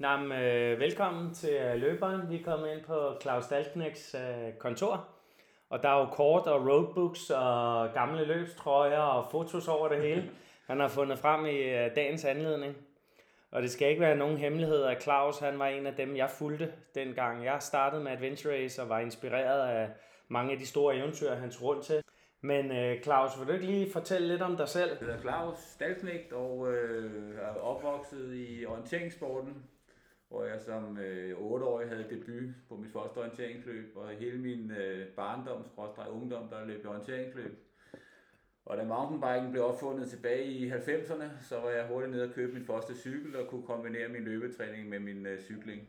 Nå, men, øh, velkommen til øh, løberen. Vi er kommet ind på Claus Dalknæks øh, kontor. Og der er jo kort og roadbooks og gamle løbstrøjer og fotos over det hele. Han har fundet frem i øh, dagens anledning. Og det skal ikke være nogen hemmelighed, at Claus han var en af dem, jeg fulgte dengang jeg startede med Adventure Race og var inspireret af mange af de store eventyr, han tog rundt til. Men øh, Claus, vil du ikke lige fortælle lidt om dig selv? Jeg hedder Claus Dalknægt og øh, er opvokset i orienteringssporten, hvor jeg som øh, 8-årig havde debut på mit første orienteringsløb, og hele min øh, barndom, skråstrej ungdom, der løb i orienteringsløb. Og da mountainbiken blev opfundet tilbage i 90'erne, så var jeg hurtigt nede og købe min første cykel og kunne kombinere min løbetræning med min øh, cykling.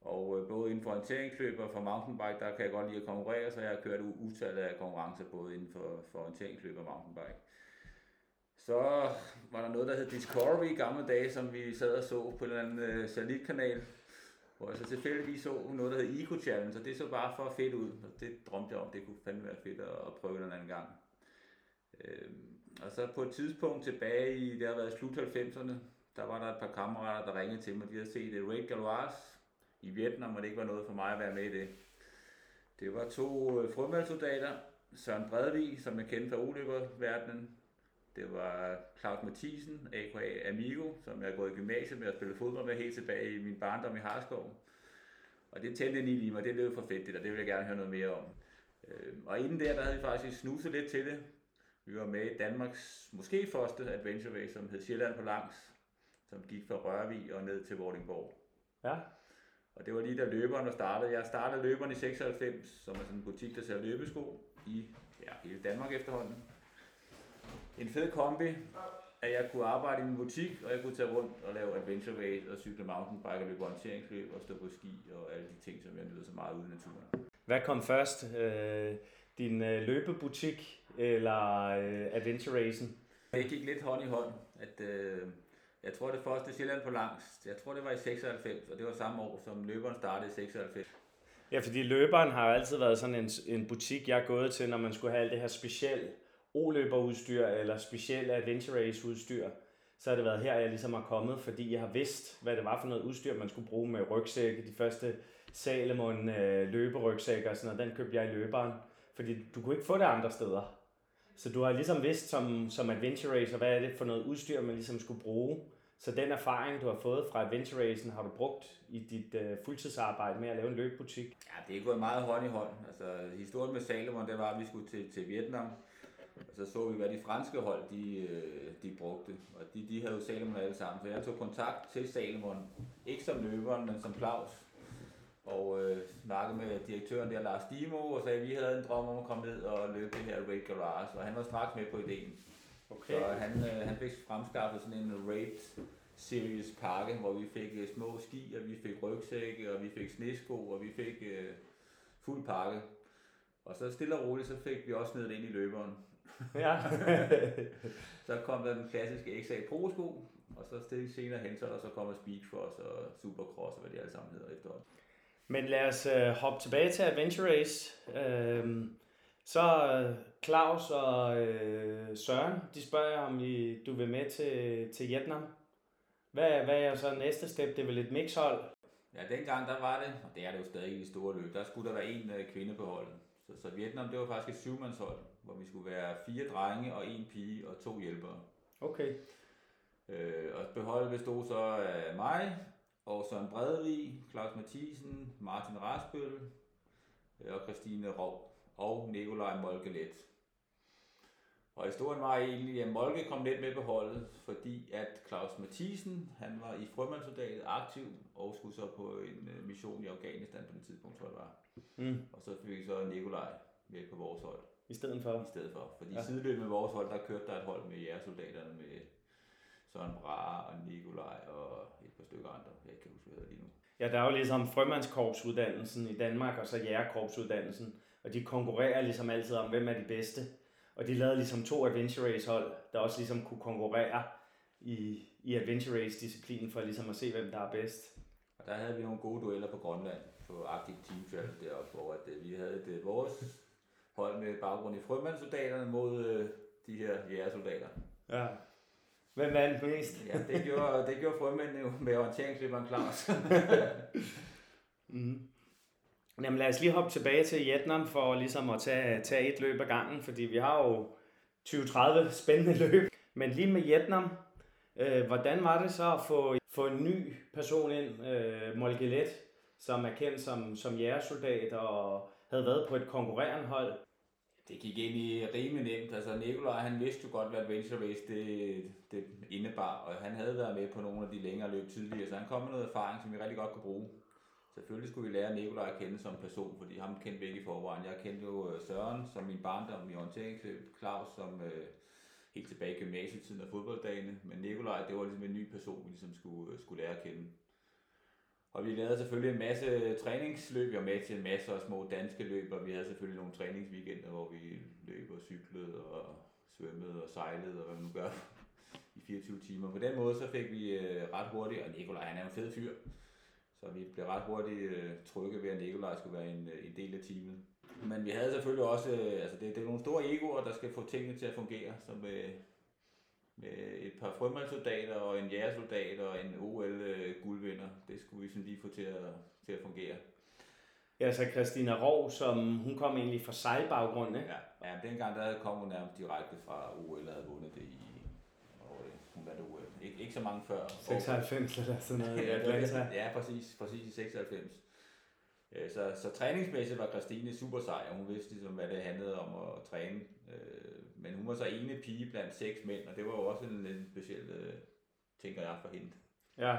Og øh, både inden for orienteringsløb og for mountainbike, der kan jeg godt lide at konkurrere, så jeg har kørt utallet af konkurrencer både inden for, for orienteringsløb og mountainbike. Så var der noget, der hed Discovery i gamle dage, som vi sad og så på en eller anden øh, satellitkanal, hvor jeg så tilfældigvis så noget, der hed Eco Challenge, og det så bare for fedt ud, og det drømte jeg om, det kunne fandme være fedt at prøve en anden gang. Øhm, og så på et tidspunkt tilbage i, det har været slut 90'erne, der var der et par kammerater, der ringede til mig, de havde set øh, Raid Galois i Vietnam, og det ikke var noget for mig at være med i det. Det var to øh, frømandssoldater, Søren Bredvig, som jeg kendte fra ulykkerverdenen. Det var Claus Mathisen, a.k.a. Amigo, som jeg har gået i gymnasiet med at spille fodbold med helt tilbage i min barndom i Harskov. Og det tændte en i mig, det lød for fedt, det der, det vil jeg gerne høre noget mere om. Øh, og inden der, der havde vi faktisk snuset lidt til det. Vi var med i Danmarks måske første adventure race, som hed Sjælland på langs, som gik fra Rørvig og ned til Vordingborg. Ja. Og det var lige da løberen var startet. Jeg startede løberen i 96, som er sådan en butik, der sælger løbesko i ja, hele Danmark efterhånden. En fed kombi, at jeg kunne arbejde i min butik, og jeg kunne tage rundt og lave adventure race og cykle mountainbike og løbe orienteringsløb og stå på ski og alle de ting, som jeg nyder så meget ude i naturen. Hvad kom først? Øh, din øh, løbebutik eller øh, adventure racen? Det gik lidt hånd i hånd, at øh, jeg tror det første Sjælland på langs, jeg tror det var i 96, og det var samme år, som løberen startede i 96. Ja, fordi løberen har altid været sådan en, en butik, jeg er gået til, når man skulle have alt det her specielle oløberudstyr eller specielle adventure race udstyr. Så har det været her, jeg ligesom har kommet, fordi jeg har vidst, hvad det var for noget udstyr, man skulle bruge med rygsække. De første Salomon øh, løberygsække og sådan noget, den købte jeg i løberen. Fordi du kunne ikke få det andre steder. Så du har ligesom vidst som, som adventure racer, hvad er det for noget udstyr, man ligesom skulle bruge. Så den erfaring, du har fået fra adventure Racing, har du brugt i dit øh, fuldtidsarbejde med at lave en løbebutik? Ja, det er gået meget hånd i hånd. Altså, historien med Salomon, det var, at vi skulle til, til Vietnam. Og så så vi, hvad de franske hold, de, øh, de brugte. Og de, de havde jo Salomon alle sammen. Så jeg tog kontakt til Salomon. Ikke som løberen, men som Claus og øh, snakkede med direktøren der, Lars Dimo, og sagde, at vi havde en drøm om at komme ned og løbe det her Raid Garage, og han var straks med på ideen. Okay. Så han, øh, han fik fremskaffet sådan en Raid Series pakke, hvor vi fik øh, små ski, og vi fik rygsække, og vi fik snesko, og vi fik øh, fuld pakke. Og så stille og roligt, så fik vi også ned ind i løberen. Ja. så kom der den klassiske XA Pro sko, og så stille senere hen, så der så kommer Speedcross og Supercross, og hvad de alle sammen hedder efterhånden. Men lad os øh, hoppe tilbage til Adventure Race. Øhm, så øh, Claus og øh, Søren, de spørger om I, du vil med til, til Vietnam. Hvad, hvad er så næste step? Det er vel et mixhold? Ja, dengang der var det, og det er det jo stadig i de store løb, der skulle der være en øh, kvinde på holdet. Så, så Vietnam, det var faktisk et syvmandshold, hvor vi skulle være fire drenge og en pige og to hjælpere. Okay. Øh, og beholdet bestod så af mig, og Søren Bredevig, Claus Mathisen, Martin Rasbøl øh, og Christine Rov og Nikolaj Molkelet. Og historien var egentlig, at Molke kom lidt med på holdet, fordi at Claus Mathisen, han var i frømandssoldatet aktiv og skulle så på en øh, mission i Afghanistan på det tidspunkt, tror jeg var. Mm. Og så fik vi så Nikolaj med på vores hold. I stedet for? I stedet for. Fordi ja. sideløbende med vores hold, der kørte der et hold med jægersoldaterne med Søren Bra og Nikolaj og et par stykker andre, jeg kan huske, hvad lige nu. Ja, der er jo ligesom frømandskorpsuddannelsen i Danmark, og så jægerkorpsuddannelsen, og de konkurrerer ligesom altid om, hvem er de bedste. Og de lavede ligesom to adventure race hold, der også ligesom kunne konkurrere i, i adventure race disciplinen for ligesom at se, hvem der er bedst. Og der havde vi nogle gode dueller på Grønland, på Arctic Team Travel deroppe, hvor at, øh, vi havde det, vores hold med baggrund i frømandssoldaterne mod øh, de her jægersoldater. Ja. Hvem vandt mest? Ja, det gjorde, det gjorde frømændene jo med orienteringsløberen Claus. mm. Jamen lad os lige hoppe tilbage til Vietnam for ligesom at tage, tage et løb ad gangen, fordi vi har jo 20-30 spændende løb. Men lige med Vietnam, øh, hvordan var det så at få, få en ny person ind, øh, Molgelet, som er kendt som, som jægersoldat og havde været på et konkurrerende hold? Det gik ind i rimelig nemt. Altså Nikolaj, han vidste jo godt, hvad adventure race det, det indebar, og han havde været med på nogle af de længere løb tidligere, så han kom med noget erfaring, som vi rigtig godt kunne bruge. Selvfølgelig skulle vi lære Nikolaj at kende som person, fordi ham kendte vi ikke i forvejen. Jeg kendte jo øh, Søren som min barndom i orienteringsløb, Claus som øh, helt tilbage i gymnasietiden og fodbolddagene, men Nikolaj, det var ligesom en ny person, vi ligesom skulle, øh, skulle lære at kende. Og vi lavede selvfølgelig en masse træningsløb, vi var med til en masse af små danske løb, og vi havde selvfølgelig nogle træningsweekender, hvor vi løb og cyklede og svømmede og sejlede og hvad man nu gør i 24 timer. På den måde så fik vi øh, ret hurtigt, og Nikolaj han er en fed fyr, så vi blev ret hurtigt øh, trygge ved, at Nikolaj skulle være en, øh, en del af teamet. Men vi havde selvfølgelig også, altså det, det er nogle store egoer, der skal få tingene til at fungere, som med, et par frømandssoldater og en jægersoldat og en OL-guldvinder. Det skulle vi sådan lige få til at, til at fungere. Ja, så Christina Rov, som hun kom egentlig fra sejlbaggrund, ikke? Ja, ja dengang der kom hun nærmest direkte fra OL og havde vundet det i, hun vandt OL. Ik- ikke så mange før. 96 eller sådan noget i. Atlanta. ja, præcis, præcis i 96. Øh, Så, så træningsmæssigt var Christine super sej, og hun vidste ligesom, hvad det handlede om at træne. Øh, Men hun var så ene pige blandt seks mænd, og det var jo også en lidt speciel, øh, tænker jeg, for hende. Ja.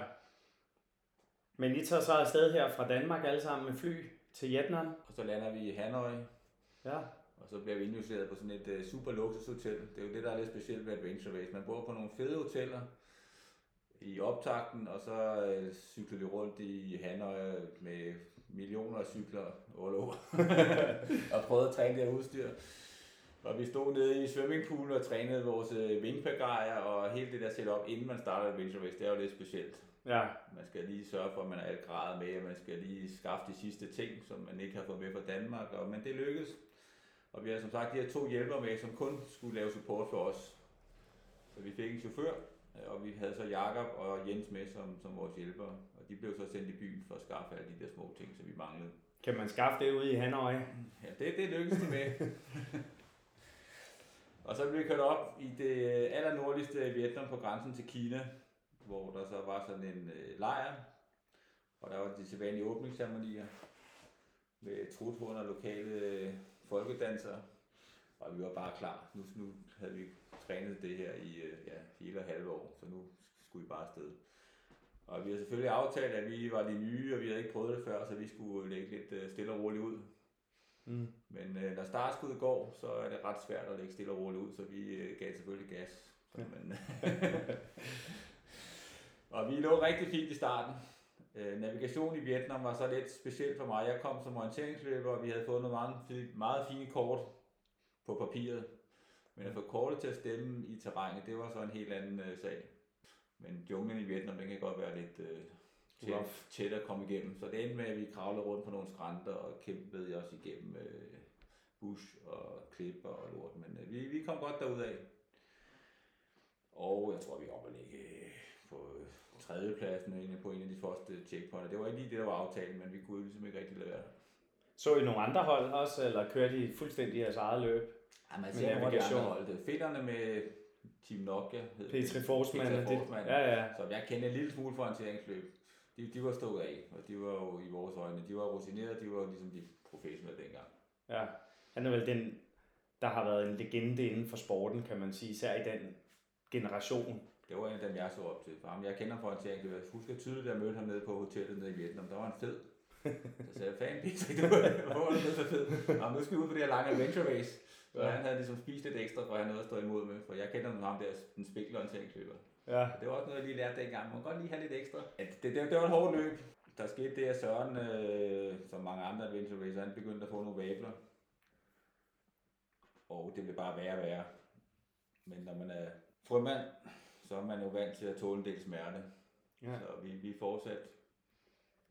Men I tager så afsted her fra Danmark alle sammen med fly til Vietnam. Og så lander vi i Hanoi, Ja. og så bliver vi indjusteret på sådan et uh, super luksushotel. Det er jo det, der er lidt specielt ved Adventure Race. Man bor på nogle fede hoteller i optakten, og så uh, cykler vi rundt i Hanoi med millioner af cykler all over. og prøvede at træne det her udstyr. Og vi stod nede i swimmingpoolen og trænede vores øh, vingpagajer og hele det der setup, inden man starter Adventure Race. Det er jo lidt specielt. Ja. Man skal lige sørge for, at man har alt grad med, og man skal lige skaffe de sidste ting, som man ikke har fået med fra Danmark. Og, men det lykkedes. Og vi har som sagt de her to hjælpere med, som kun skulle lave support for os. Så vi fik en chauffør, øh, og vi havde så Jakob og Jens med som, som vores hjælpere. Og de blev så sendt i byen for at skaffe alle de der små ting, som vi manglede. Kan man skaffe det ude i Hanoi? Ja, det, det lykkedes de med. og så blev vi kørt op i det aller nordligste Vietnam på grænsen til Kina, hvor der så var sådan en øh, lejr, og der var de sædvanlige åbningsceremonier med truthorn og lokale øh, folkedansere, og vi var bare klar. Nu, nu havde vi trænet det her i øh, ja, hele og halve år, så nu skulle vi bare afsted. Og vi har selvfølgelig aftalt, at vi var de nye, og vi havde ikke prøvet det før, så vi skulle lægge lidt øh, stille og roligt ud. Mm. Men øh, når startskuddet går, så er det ret svært at lægge stille og roligt ud, så vi øh, gav selvfølgelig gas. Så, men, og vi lå rigtig fint i starten. Øh, navigation i Vietnam var så lidt specielt for mig. Jeg kom som orienteringsløber, og vi havde fået nogle meget, fi- meget fine kort på papiret. Men at få kortet til at stemme i terrænet, det var så en helt anden øh, sag. Men junglen i Vietnam, den kan godt være lidt øh, tæt, Rough. tæt at komme igennem. Så det endte med, at vi kravlede rundt på nogle skrænter og kæmpede os igennem øh, bush og klipper og lort. Men øh, vi, vi kom godt derud af. Og jeg tror, vi er oppe at ligge øh, på øh, tredjepladsen egentlig på en af de første checkpointer. Det var ikke lige det, der var aftalen, men vi kunne jo ligesom ikke rigtig lade være. Så I nogle andre hold også, eller kørte I fuldstændig jeres eget løb? Ja, man Med ser nogle af de andre hold. Er Fedterne med Team Nokia. hed. Petri Forsman. Det- Forsman. Ja, ja. Så jeg kendte en lille smule for orienteringsløb. De, de var stukket af, og de var jo i vores øjne, de var rutinerede, de var ligesom de professionelle dengang. ja. Han er vel den, der har været en legende inden for sporten, kan man sige, især i den generation. Det var en af dem, jeg så op til. For ham, jeg kender fra orienteringsløb. Jeg husker tydeligt, at jeg mødte ham nede på hotellet nede i Vietnam. Der var han fed. Så sagde jeg, fan Petri, du var så fed? Nå, nu skal vi ud på det her lange adventure race. Så Ja. han havde ligesom spist lidt ekstra, for at have noget at stå imod med. For jeg kender ham der, den spikle orienteringsløber. Ja. Det var også noget, jeg lige lærte dengang. Man kan godt lige have lidt ekstra. Ja, det, det, det var et hårdt løb. Der skete det, at Søren, øh, som mange andre adventure racer, han begyndte at få nogle vabler. Og det blev bare værre og værre. Men når man er frømand, så er man jo vant til at tåle en del smerte. ja. Så vi, vi fortsatte.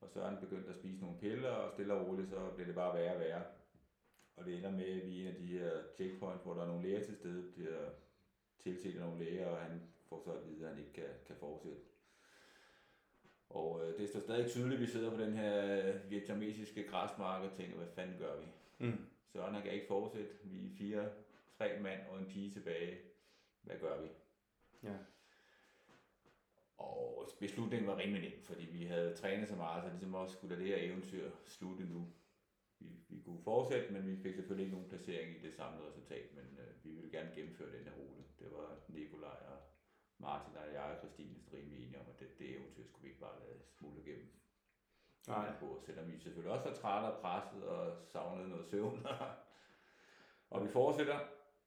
Og Søren begyndte at spise nogle piller, og stille og roligt, så blev det bare værre og værre. Og det ender med, at vi er en af de her checkpoints, hvor der er nogle læger til stede, bliver tilset af nogle læger, og han får så at vide, at han ikke kan, kan fortsætte. Og øh, det står stadig tydeligt, at vi sidder på den her vietnamesiske græsmark og tænker, hvad fanden gør vi? Mm. Søren han kan ikke fortsætte. Vi er fire, tre mand og en pige tilbage. Hvad gør vi? Ja. Og beslutningen var rimelig nem, fordi vi havde trænet så meget, så ligesom også skulle det her eventyr slutte nu. Vi, vi kunne fortsætte, men vi fik selvfølgelig ikke nogen placering i det samlede resultat, men øh, vi ville gerne gennemføre den her rute. Det var Nikolaj og Martin og jeg og Christine rimelig enige om, at det, det eventyr skulle vi ikke bare lade smuldre igennem. Nej. På, selvom vi selvfølgelig også var trætte og presset og savnede noget søvn. og vi fortsætter,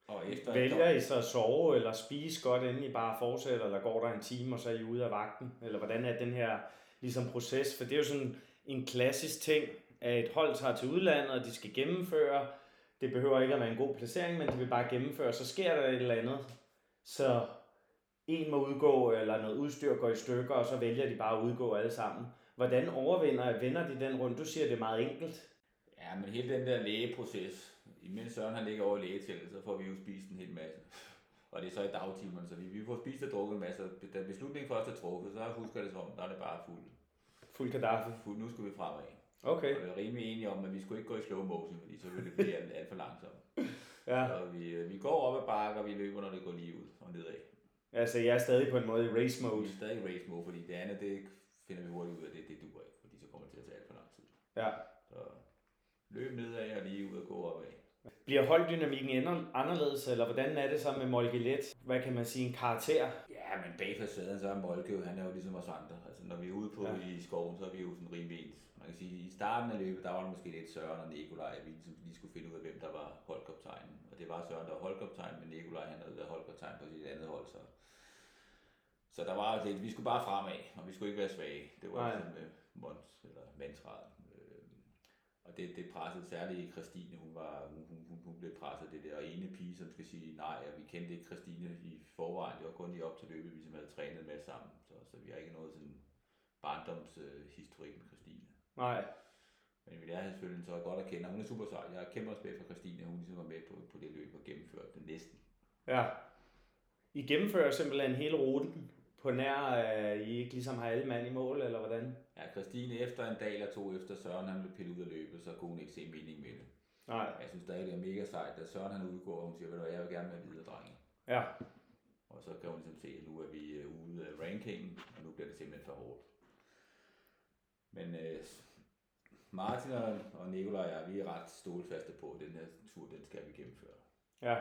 og efter Vælger I så at sove eller spise godt, inden I bare fortsætter, eller går der en time, og så er I ude af vagten? Eller hvordan er den her ligesom, proces? For det er jo sådan en klassisk ting, at et hold tager til udlandet, og de skal gennemføre. Det behøver ikke at være en god placering, men de vil bare gennemføre. Så sker der et eller andet, så en må udgå, eller noget udstyr går i stykker, og så vælger de bare at udgå alle sammen. Hvordan overvinder vender de den rundt? Du siger, det er meget enkelt. Ja, men hele den der lægeproces, imens Søren han ligger over lægeteltet, så får vi jo spist en hel masse. Og det er så i dagtimerne, så vi, vi får spist og drukket en masse. Da beslutningen først er truffet, så husker det som, der er det bare fuld. Fuld kadaffe. fuld nu skulle vi fremad. Okay. Og vi er rimelig enige om, at vi skulle ikke gå i slow motion, fordi så ville det blive alt, alt for langsomt. Ja. Så vi, øh, vi går op ad bakke, og vi løber, når det går lige ud og nedad. Altså, jeg er stadig på en måde i race Vi mode. er stadig i race mode, fordi det andet, det finder vi hurtigt ud af, det, det duer ikke, fordi så kommer det til at tage alt for lang tid. Ja. Så løb nedad og lige ud og gå opad. Bliver holddynamikken ender- anderledes, eller hvordan er det så med Molke Let? Hvad kan man sige, en karakter? Ja, men bag facaden, så er Molke jo, han er jo ligesom os andre. Altså, når vi er ude på Ja. i skoven, så er vi jo sådan rimelig ens. Man kan sige, i starten af løbet, der var der måske lidt Søren og Nikolaj, at vi ligesom lige skulle finde ud af, hvem der var holdkaptajnen. Og det var Søren, der var holdkaptajn, men Nikolaj, han havde været holdkaptajn på sit andet hold, så... Så der var lidt, vi skulle bare fremad, og vi skulle ikke være svage. Det var Nej. ligesom øh, Mons, eller mantraet. Øh, og det, det pressede særligt Christine, hun, var, hun, hun, hun, blev presset det der ene pige, som skal sige nej, og vi kendte ikke Christine i forvejen, det var kun lige op til løbet, vi som havde trænet med sammen, så, så vi har ikke noget sådan barndomshistorik øh, med Christine. Nej. Men vi lærte selvfølgelig så godt at kende, hun er super sej. Jeg har kæmpe respekt for Christine, hun ligesom var med på, på det løb og gennemførte det næsten. Ja. I gennemfører simpelthen hele ruten på nær, at I ikke ligesom har alle mand i mål, eller hvordan? Ja, Christine efter en dag eller to efter Søren han blev pillet ud af løbet, så kunne hun ikke se mening med det. Nej. Jeg synes stadig, det er mega sejt, at Søren han udgår, og hun siger, ved du hvad, jeg vil gerne være videre, drenge. Ja. Og så kan hun ligesom se, at nu er vi øh, ude af rankingen, og nu bliver det simpelthen for hårdt. Men øh, Martin og, og Nikolaj og jeg, vi er ret stålfaste på, at den her tur, den skal vi gennemføre. Ja.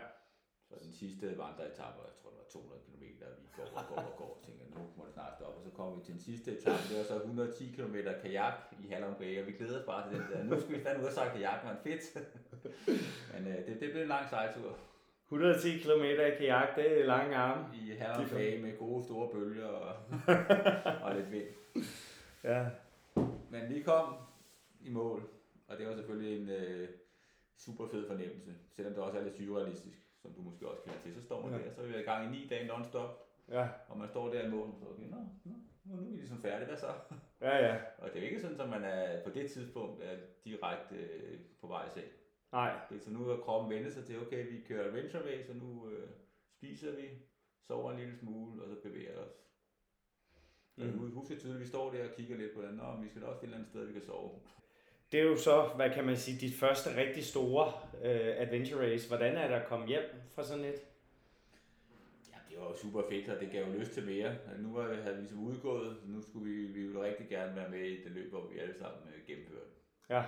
Så den sidste vandreetappe, jeg tror det var 200 km, vi går og går og går, og tænker, nu må det snart stoppe. Og så kommer vi til den sidste etape, det var så 110 km kajak i Halland Bay, og vi glæder os bare til den der. Nu skal vi fandme ud og sejle kajak, man fedt. Men øh, det, det blev en lang sejltur 110 km i kajak, det er lange arme. i Halland Bay med gode store bølger og, og lidt vind. Ja. Men vi kom i mål, og det var selvfølgelig en øh, super fed fornemmelse, selvom det også er lidt surrealistisk, som du måske også kender til. Så står man Ja. der, så er vi i gang i ni dage non-stop, Ja. og man står der i mål, så okay, nå, nå, nu, nu er vi ligesom færdige, hvad så? Ja, ja. Og det er ikke sådan, at man er på det tidspunkt er direkte øh, på vej i seng. Nej. Det er så nu er kroppen vendt sig til, okay, vi kører adventure race, og nu øh, spiser vi, sover en lille smule, og så bevæger os. Mm. Mm. Husk at tydeligt, vi står der og kigger lidt på den, og vi skal da også finde et eller andet sted, vi kan sove. Det er jo så, hvad kan man sige, dit første rigtig store øh, adventure race. Hvordan er det at komme hjem fra sådan et? Ja, det var jo super fedt, og det gav jo lyst til mere. Altså, nu var, havde vi ligesom udgået, så nu skulle vi, vi ville rigtig gerne være med i det løb, hvor vi alle sammen øh, gennemførte. Ja.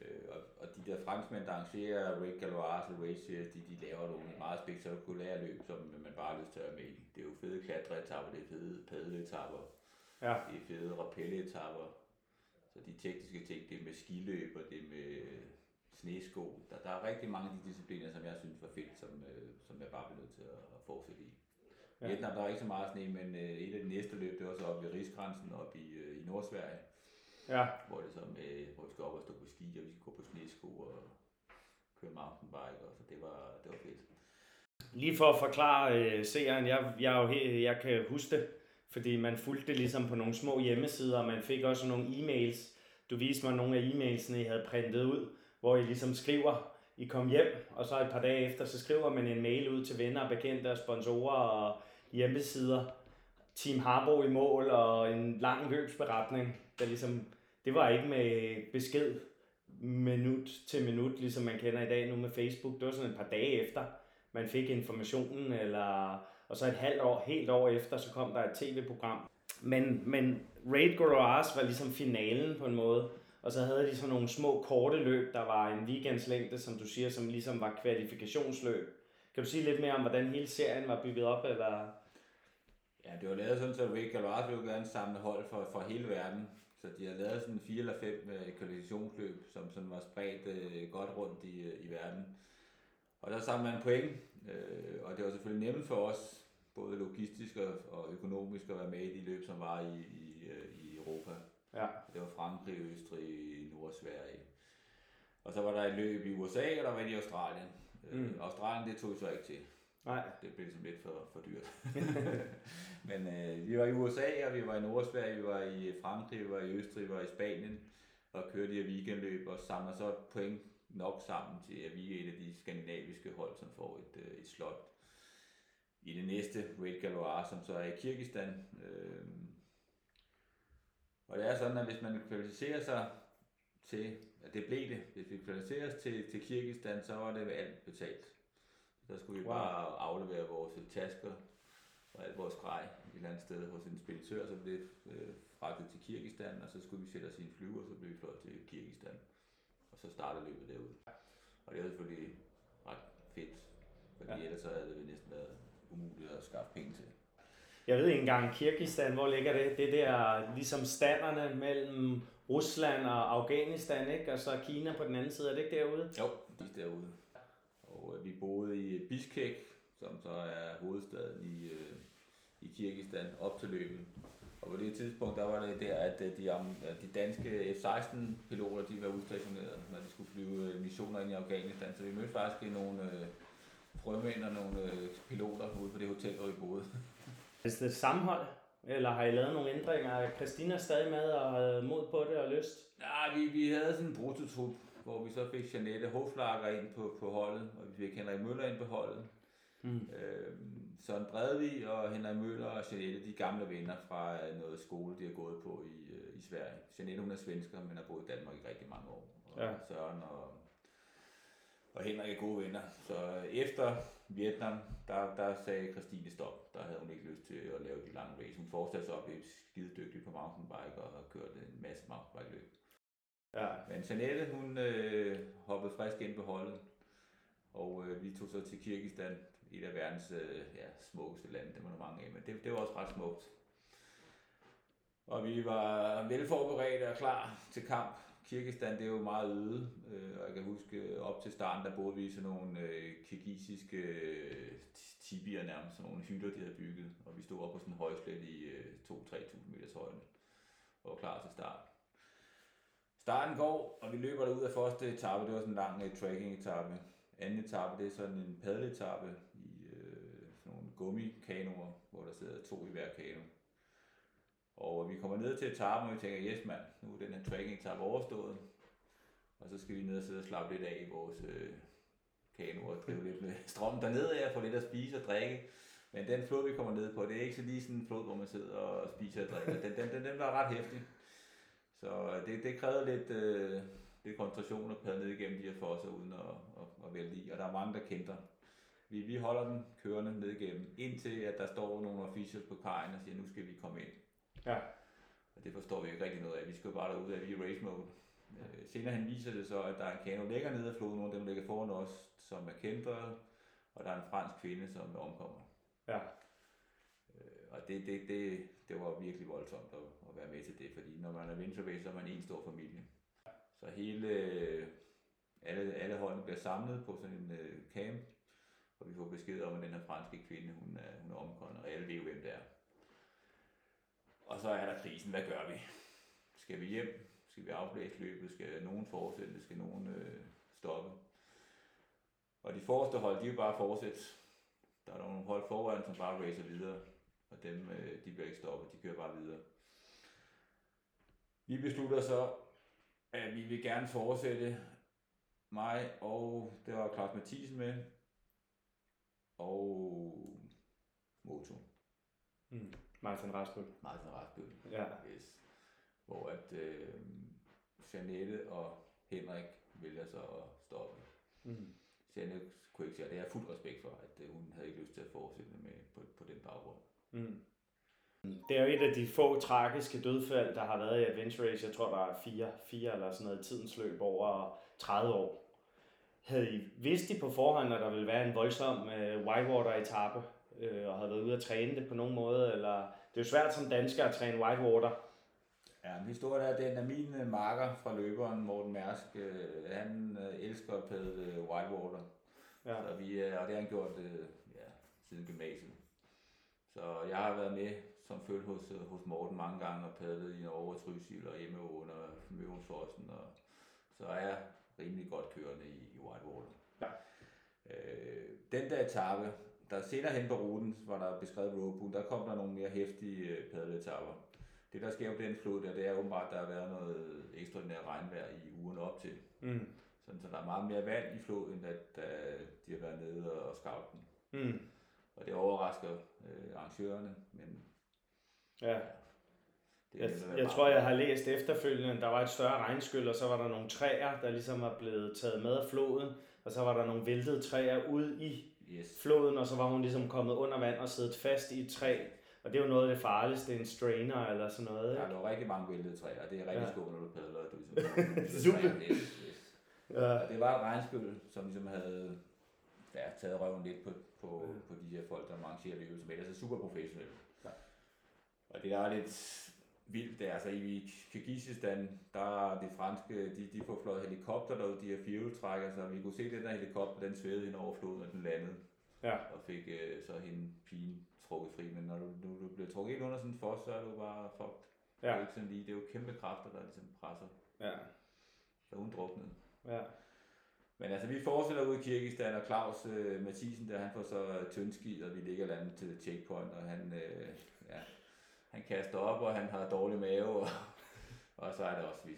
Øh, og, og de der franskmænd, der arrangerer Rick Galois og Race Series, de, de laver nogle meget spektakulære løb, som man bare har lyst til at være med i. Det er jo fede klatreetapper, det er fede padleetapper, Ja. det er fede rappelleetapper. Så de tekniske ting, det med skiløb og det med snesko. Der, der er rigtig mange af de discipliner, som jeg synes var fedt, som, øh, som jeg bare blev nødt til at, fortsætte i. Ja. Vietnam, der er ikke så meget sne, men øh, et af de næste løb, det var så oppe ved Rigsgrænsen, oppe i, øh, i Nordsverige, Ja. hvor det så med, hvor vi skal op og stå på ski, og vi skal gå på snesko og køre mountainbike, og så det var, det var fedt. Lige for at forklare øh, seeren, jeg, jeg, he, jeg kan huske det, fordi man fulgte det ligesom på nogle små hjemmesider, og man fik også nogle e-mails. Du viste mig nogle af e-mailsene, I havde printet ud, hvor I ligesom skriver, I kom hjem, og så et par dage efter, så skriver man en mail ud til venner bekendte og sponsorer, og hjemmesider. Team Harbo i mål og en lang løbsberetning, der ligesom, det var ikke med besked minut til minut, ligesom man kender i dag nu med Facebook. Det var sådan et par dage efter, man fik informationen, eller, og så et halvt år, helt år efter, så kom der et tv-program. Men, men Raid Garage var ligesom finalen på en måde, og så havde de sådan nogle små korte løb, der var en weekendslængde, som du siger, som ligesom var kvalifikationsløb. Kan du sige lidt mere om, hvordan hele serien var bygget op, eller? Ja, det var lavet sådan, så Raid Garage ville gerne samle hold for, for hele verden. Så de har lavet sådan fire eller fem øh, kvalifikationsløb, som sådan var spredt øh, godt rundt i, øh, i verden. Og der samlede man point, øh, og det var selvfølgelig nemt for os, både logistisk og, økonomisk, at være med i de løb, som var i, i, øh, i Europa. Ja. Det var Frankrig, Østrig, Nordsverige. Og så var der et løb i USA, og der var et i Australien. Mm. Øh, Australien, det tog vi så ikke til. Nej. Det blev ligesom lidt for, for dyrt. Men øh, vi var i USA, og vi var i Nordsverige, vi var i Frankrig, vi var i Østrig, vi var i Spanien, og kørte de her weekendløb, og samler så point nok sammen til, at vi er et af de skandinaviske hold, som får et, øh, et slot i det næste Raid Galois, som så er i Kirgistan. Øh, og det er sådan, at hvis man kvalificerer sig til, at det blev det, hvis vi kvalificerer os til, til Kirgistan, så var det alt betalt. Så skulle vi wow. bare aflevere vores tasker og alt vores grej et eller andet sted hos en speditør, så blev det øh, fragtet til Kirgistan, og så skulle vi sætte os i en flyver, og så blev vi fløjet til Kirgistan. Og så startede løbet derude. Og det var selvfølgelig ret fedt, fordi ja. ellers så havde det næsten været umuligt at skaffe penge til. Jeg ved ikke engang, Kirgistan, hvor ligger det? Det der ligesom standerne mellem Rusland og Afghanistan, ikke? Og så Kina på den anden side, er det ikke derude? Jo, de er derude. Og øh, vi boede i Bishkek, som så er hovedstaden i, øh, i Kirgistan, op til løbet. Og på det tidspunkt, der var det der, at øh, de, de danske F-16-piloter, de var udstationeret, når de skulle flyve missioner ind i Afghanistan. Så vi mødte faktisk nogle øh, frømænd og nogle øh, piloter ude på det hotel, hvor vi boede. Er det et sammenhold? Eller har I lavet nogle ændringer? Er Christina stadig med og mod på det og lyst? Ja, vi, vi havde sådan en brutotrup, hvor vi så fik Janette Hoflager ind på, på holdet, og vi fik Henrik Møller ind på holdet. Mm. Øhm, Søren Bredvi og Henrik Møller og Janette, de gamle venner fra noget skole, de har gået på i, øh, i Sverige. Janette, hun er svensker, men har boet i Danmark i rigtig mange år. Og ja. Søren og, og Henrik er gode venner. Så efter Vietnam, der, der sagde Christine stop. Der havde hun ikke lyst til at lave de lange race. Hun fortsatte så at blive skide dygtig på mountainbike og har kørt en masse mountainbike løb. Ja. Men Janette, hun øh, hoppede frisk ind på holdet, og øh, vi tog så til Kirgistan, et af verdens øh, ja, smukkeste lande, det var der mange af, men det, det var også ret smukt. Og vi var velforberedte og klar til kamp. Kirgistan, det er jo meget øde, øh, og jeg kan huske, øh, op til starten, der boede vi i sådan nogle øh, kirgisiske øh, tibier nærmest, sådan nogle hytter, de havde bygget, og vi stod op på sådan en højslet i øh, 2-3.000 meters højde, og var klar til start. Starten går, og vi løber derud af første etape. Det var sådan en lang øh, uh, trekking etape. Anden etape, det er sådan en paddeletape i øh, sådan nogle gummikanoer, hvor der sidder to i hver kano. Og vi kommer ned til etappen, og vi tænker, yes mand, nu er den her trekking etape overstået. Og så skal vi ned og sidde og slappe lidt af i vores øh, kano og drive lidt øh, med strøm dernede af og få lidt at spise og drikke. Men den flod, vi kommer ned på, det er ikke så lige sådan en flod, hvor man sidder og spiser og drikker. Den, den, den, den var ret hæftig. Så øh, det, det krævede lidt, øh, lidt koncentration at padle ned igennem de her fosser uden at, at, at vælge i. Og der er mange, der kender. Vi, vi holder den kørende ned igennem, indtil at der står nogle officials på kajen og siger, nu skal vi komme ind. Ja. Og det forstår vi ikke rigtig noget af. Vi skal jo bare derud af, vi er race mode. Ja. Øh, senere han viser det så, at der er en kano længere nede af floden, nogle af dem ligger foran os, som er kendte, og der er en fransk kvinde, som omkommer. Ja. Øh, og det, det, det, det var virkelig voldsomt at, at være med til det, fordi når man er race, så er man en stor familie. Så hele, alle, alle holdene bliver samlet på sådan en uh, camp, og vi får besked om, at den her franske kvinde, hun er, hun er omkommet, og alle ved hvem det er. Og så er der krisen, hvad gør vi? Skal vi hjem? Skal vi afblæse løbet? Skal nogen fortsætte? Skal nogen øh, stoppe? Og de forreste hold, de vil bare fortsætte. Der er nogle hold foran, som bare racer videre og dem øh, de bliver ikke stoppet, de kører bare videre. Vi beslutter så, at vi vil gerne fortsætte mig, og det var Claus Mathisen med, og Moto. Mm. Martin Rasbøl. Martin Rasbøl. Ja. Yes. Hvor at øh, Janette og Henrik vælger så at stoppe. Mm. Janette kunne ikke sige, og det har jeg fuld respekt for, at øh, hun havde ikke lyst til at fortsætte med på, på den baggrund. Mm. Det er jo et af de få tragiske dødfald, der har været i Adventure Race. Jeg tror, der er fire, fire eller sådan noget i tidens løb over 30 år. Havde I vidst I på forhånd, at der ville være en voldsom øh, whitewater-etappe, øh, og havde været ude at træne det på nogen måde? Eller, det er jo svært som dansker at træne whitewater. Ja, men historien er, den er min øh, marker fra løberen, Morten Mærsk. Øh, han øh, elsker at padle øh, whitewater. Ja. Så vi, øh, og det har han gjort øh, ja, siden gymnasiet. Så jeg har været med som følge hos, øh, hos Morten mange gange og padlet i Norge, Trysil og hjemme under Møvensfossen. Og så er jeg rimelig godt kørende i, i Whitewater. Ja. Øh, den der etape, der senere hen på ruten, hvor der er beskrevet roadbook, der kom der nogle mere hæftige øh, padleetapper. Det der sker på den flod der, det er åbenbart, at der har været noget ekstraordinært regnvejr i ugen op til. Mm. Sådan, så der er meget mere vand i floden, end at da de har været nede og scout den. Mm. Og det overrasker øh, arrangørerne, men Ja. det Jeg, jeg tror, jeg har læst efterfølgende, der var et større regnskyld, og så var der nogle træer, der ligesom var blevet taget med af floden, og så var der nogle væltede træer ud i Yes. floden, og så var hun ligesom kommet under vand og siddet fast i et træ. Og det er jo noget af det farligste, en strainer eller sådan noget. Der Ikke? lå rigtig mange væltede træer, og det er rigtig Ja. ja. skuffende, når du padler. at Du ligesom, Super. Yes, yes. Ja. Og det var et regnskyld, som ligesom havde ja, taget røven lidt på, på, Ja. på de her folk, der arrangerer løbet, som ellers er super professionelle. Ja. Og det der er lidt vildt, det altså i Kyrgyzstan, der er de franske, de, de får fløjet helikopter derude, de her firehjulstrækker, så vi kunne se den der helikopter, den svævede hen over floden, og den landede, Ja. og fik øh, så hende pigen trukket fri. Men når du, du, du bliver trukket ind under sådan en fos, så er du bare fucked. Det er Ja. ikke sådan lige, det er jo kæmpe kræfter, der ligesom presser, Ja. så hun druknede. Ja. Men altså, vi fortsætter ud i Kirgistan, og Claus øh, Mathisen, der han får så tyndski, og vi ligger landet til checkpoint, og han, øh, ja, han kaster op, og han har dårlig mave, og, og så er det også, vi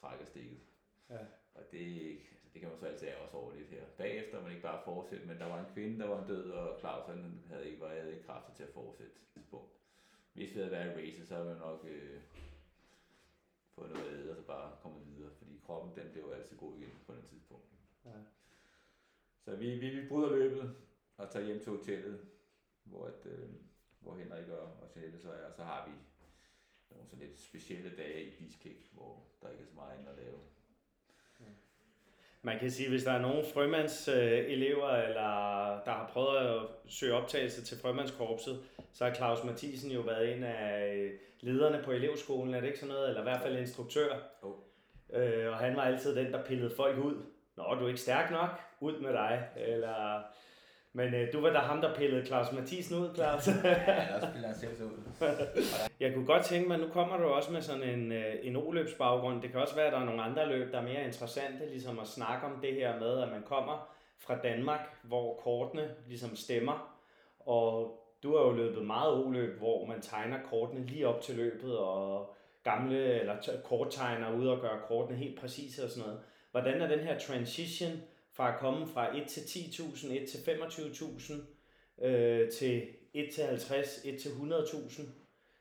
trækker stikket. Ja. Og det, altså, det kan man så altid ære også over lidt her. Bagefter man ikke bare fortsætte, men der var en kvinde, der var død, og Claus han havde ikke, var, havde ikke kræfter til at fortsætte. tidspunkt. Hvis vi havde været i race, så havde vi nok øh, fået noget at æde, og så bare kommet videre, fordi kroppen den blev altid god igen på det tidspunkt. Ja. Så vi, vi, vi bryder løbet og tager hjem til hotellet, hvor, at, øh, hvor Henrik og, og Jeanette så er, og så har vi nogle sådan lidt specielle dage i Biskæk, hvor der ikke er så meget andet at lave. Man kan sige, hvis der er nogen frømands øh, elever, eller der har prøvet at søge optagelse til frømandskorpset, så har Claus Mathisen jo været en af øh, lederne på elevskolen, er det ikke sådan noget? Eller i hvert fald instruktør. Jo. Øh, og han var altid den, der pillede folk ud. Nå, du er ikke stærk nok? Ud med dig. Eller... Men øh, du var da ham, der pillede Claus Mathisen ud, Claus. Ja, der spiller han selv ud. Jeg kunne godt tænke mig, nu kommer du også med sådan en, øh, en O-løbsbaggrund. Det kan også være, at der er nogle andre løb, der er mere interessante, ligesom at snakke om det her med, at man kommer fra Danmark, hvor kortene ligesom stemmer. Og du har jo løbet meget O-løb, hvor man tegner kortene lige op til løbet, og gamle eller korttegner ud og gør kortene helt præcise og sådan noget. Hvordan er den her transition fra at komme fra 1 til 10.000, 1 til 25.000, øh, til 1 til 50, 1 til 100.000?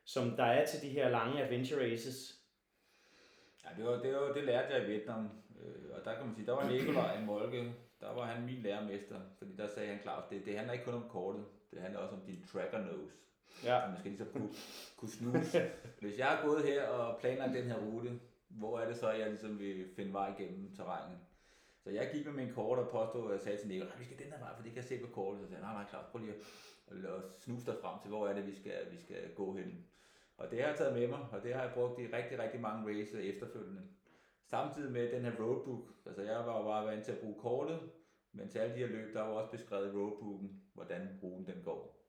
som der er til de her lange adventure races. Ja, det, var, det, var, det lærte jeg i Vietnam, øh, og der kan man sige, der var Nikolaj Molke, der var han min lærermester, fordi der sagde han klart, det, det handler ikke kun om kortet, det handler også om din tracker nose. Ja. Så man skal ligesom kunne, kunne snuse. Hvis jeg er gået her og planlagt den her rute, hvor er det så, jeg ligesom vil finde vej igennem terrænet? Så jeg gik med min kort og påstod, og sagde til Nikolaj, vi skal den her vej, for det kan jeg se på kortet. Så sagde, nej, nej, klart, prøv lige at, at snuse dig frem til, hvor er det, vi skal, vi skal gå hen. Og det har jeg taget med mig, og det har jeg brugt i rigtig, rigtig mange races efterfølgende. Samtidig med den her roadbook, altså jeg var jo bare vant til at bruge kortet, men til alle de her løb, der var også beskrevet i roadbooken, hvordan ruten den går.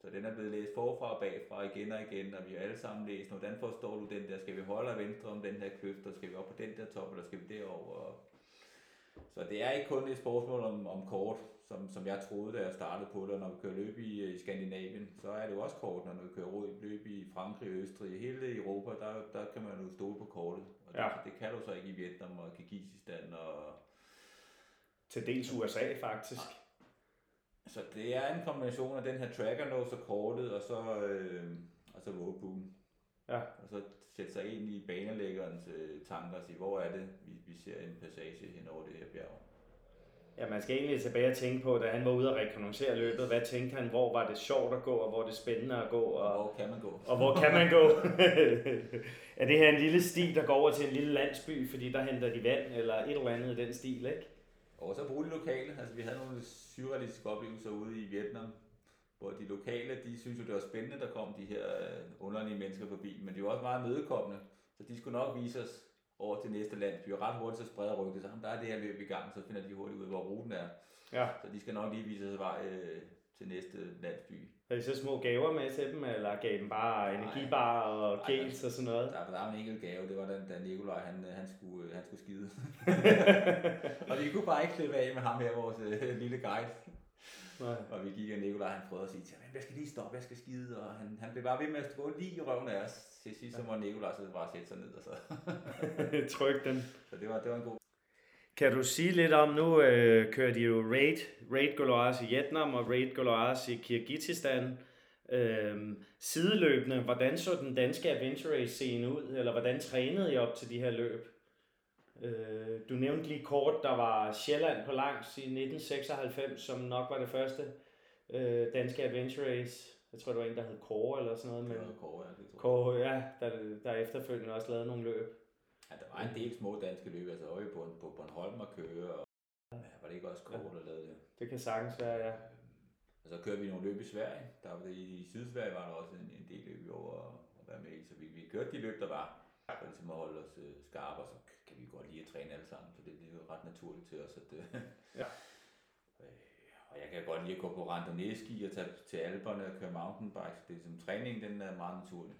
Så den er blevet læst forfra og bagfra igen og igen, og vi har alle sammen læst, hvordan forstår du den der, skal vi holde venstre om den her kløft, og skal vi op på den der top, eller skal vi derover? Så det er ikke kun et spørgsmål om, om kort, som, som jeg troede, da jeg startede på det, og når vi kører løb i, i Skandinavien, så er det jo også kort, når vi kører råd løb i Frankrig, Østrig, hele Europa, der, der kan man jo stole på kortet. Og det, Ja. det kan du så ikke i Vietnam og Kirgisistan og Til dels USA faktisk. Så det er en kombination af den her tracker nose og kortet, og så, øh, og så roadboom. Ja. Og så sætte sig ind i banelæggerens øh, tanker og sige, hvor er det, vi, vi ser en passage hen over det her bjerg. Ja, man skal egentlig tilbage og tænke på, da han var ude og rekognosere løbet, hvad tænkte han, hvor var det sjovt at gå, og hvor er det spændende at gå, Og hvor kan man gå? og hvor kan man gå? er det her en lille sti, der går over til en lille landsby, fordi der henter de vand, eller et eller andet i den stil, ikke? Og så bruge de lokale. Altså, vi havde nogle surrealistiske oplevelser ude i Vietnam, hvor de lokale, de synes jo, det var spændende, der kom de her øh, underlige mennesker forbi, men de var også meget mødekommende, så de skulle nok vise os over til næste landsby, og ret hurtigt så spreder rygtet sig, "Jamen, der er det her løb i gang, så finder de hurtigt ud hvor ruten er. Ja. Så de skal nok lige vise os vej øh, til næste landsby. Havde I så små gaver med til dem, eller gav dem bare energibar og Nej. gels og sådan noget? Der, der var en enkelt gave, det var da, da Nikolaj, han, øh, han, skulle, øh, han skulle skide. og vi kunne bare ikke slippe af med ham her, vores øh, lille guide. Nej. Og vi gik, og Nikolaj han prøvede at sige til ham, jeg skal lige stoppe, jeg skal skide, og han, han blev bare ved med at gå lige i røven af os. Til sidst så må Nikolaj så bare sætte sig ned, og så. Tryk den. så det var, det var en god Kan du sige lidt om, nu øh, kører de jo Raid, Raid Goloas i Vietnam og Raid Goloas i Kyrgyzstan. Øhm, sideløbende, hvordan så den danske adventure race scene ud, eller hvordan trænede I op til de her løb? Øh, du nævnte lige kort, der var Sjælland på langs i 1996, som nok var det første øh, danske adventure race. Jeg tror, det var en, der hed Kåre eller sådan noget. det Men var Kåre, ja, det tror. Kåre, ja, der, der efterfølgende også lavet nogle løb. Ja, der var en del små danske løb, altså øje på, på Bornholm og køre, og ja, var det ikke også Kåre, der lavede det? Det kan sagtens være, ja. Og så kørte vi nogle løb i Sverige. Der var det, I Sydsverige var der også en, en del løb over at være med i. Så vi, vi kørte de løb, der var, for ligesom at holde os øh, skarpe, og så godt lide at træne alle sammen. Så det, det er jo ret naturligt til os. At, øh, Ja. øh, og jeg kan godt lide at gå på randonee-ski og tage til Alperne og køre mountainbike. Så det er som træning, den er meget naturlig.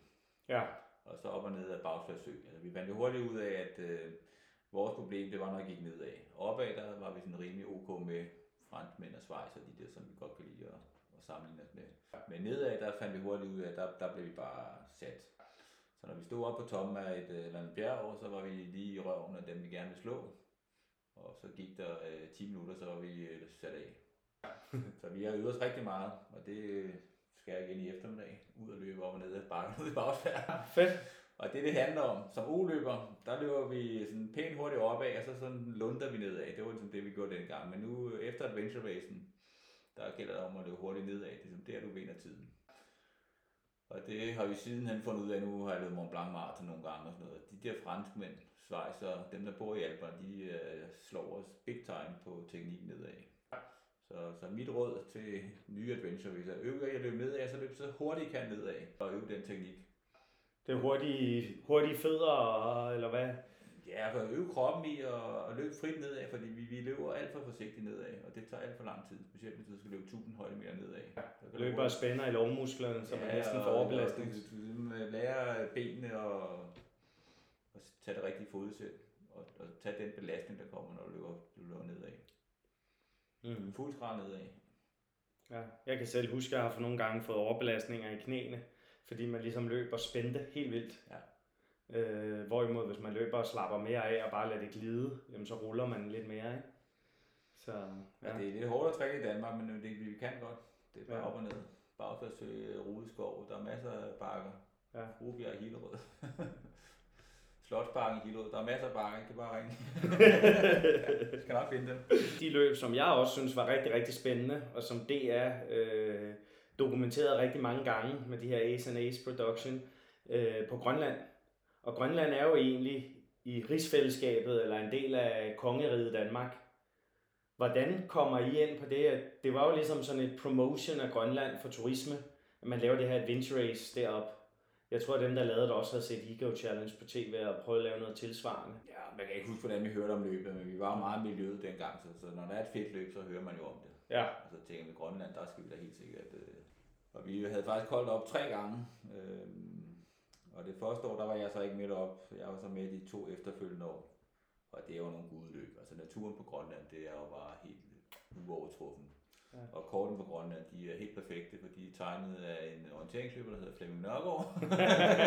Ja, Og så op og ned af Bagsværsø. Altså, vi fandt jo hurtigt ud af, at øh, vores problem, det var, når jeg gik nedad. Opad, der var vi sådan rimelig ok med franskmænd og og de der, som vi godt kan lide at, at sammenligne os med. Men nedad, der fandt vi hurtigt ud af, at der, der blev vi bare sat. Så når vi stod op på toppen af et øh, eller andet bjerg, så var vi lige i røven af dem, vi gerne ville slå. Og så gik der øh, 10 minutter, så var vi øh, sat af. så vi har øvet os rigtig meget, og det øh, skal jeg igen i eftermiddag. Ud og løbe op og ned ad bakken ud i bagsvær. fedt. Og det, det handler om, som O-løber, der løber vi sådan pænt hurtigt opad, og så sådan lunder vi nedad. Det var ligesom det, vi gjorde dengang. Men nu, øh, efter adventure racen, der gælder det om at løbe hurtigt nedad. Det er ligesom der, du vinder tiden. Og det har vi sidenhen fundet ud af, nu har jeg løbet Mont Blanc Marathon nogle gange og sådan noget. De der franskmænd, Schweizer, dem der bor i Alperne, de øh, slår os big time på teknik nedad. Så, så mit råd til nye adventure, hvis jeg øver jeg at løbe nedad, så løb så hurtigt kan nedad og øve den teknik. Det er hurtige, hurtige fødder, eller hvad? Ja, for at øve kroppen i at, at løbe frit nedad, fordi vi, vi løber alt for forsigtigt nedad, og det tager alt for lang tid, specielt hvis du skal løbe 1000 højdemeter nedad. Du Løber og spænder i lovmusklerne, så man næsten får og- overbelastning. og Du, du, du lærer benene og, og tage det rigtige fodsæt, og, og tage den belastning, der kommer, når du løber, du løber nedad. Mm. Fuld skrald nedad. Ja. Jeg kan selv huske, at jeg har for nogle gange fået overbelastninger i knæene, fordi man ligesom løber spændte helt vildt. Ja. Øh, hvorimod, hvis man løber og slapper mere af og bare lader det glide, jamen så ruller man lidt mere, ikke? Så, Ja. ja. Det er lidt hårdt at træne i Danmark, men det, vi kan godt. Det er bare Ja. op og ned. Bagsværsø, Rudeskov, der er masser af bakker. Ja. Rubjerg i Hillerød. Slotsparken i Hillerød. Der er masser af bakker, I kan bare ringe. Jeg skal nok finde dem. De løb, som jeg også synes var rigtig, rigtig spændende, og som DR øh, dokumenteret rigtig mange gange med de her Ace and Ace Production øh, på Grønland. Og Grønland er jo egentlig i rigsfællesskabet, eller en del af kongeriget Danmark. Hvordan kommer I ind på det? Det var jo ligesom sådan et promotion af Grønland for turisme, at man laver det her adventure race derop. Jeg tror, at dem, der lavede det, også har set Ego Challenge på tv og prøve at lave noget tilsvarende. Ja, man kan ikke huske, hvordan vi hørte om løbet, men vi var meget miljøet dengang, så, så når der er et fedt løb, så hører man jo om det. Ja, Og så tænker vi, Grønland, der skal vi da helt sikkert. Øh, og vi havde faktisk koldt op tre gange. Øh, og det første år, der var jeg så ikke med op. Jeg var så med de to efterfølgende år. Og det er jo nogle gudeløb. Altså naturen på Grønland, det er jo bare helt uovertruffen. Ja. Og korten på Grønland, de er helt perfekte, for de er tegnet af en orienteringsløber, der hedder Flemming Nørgaard.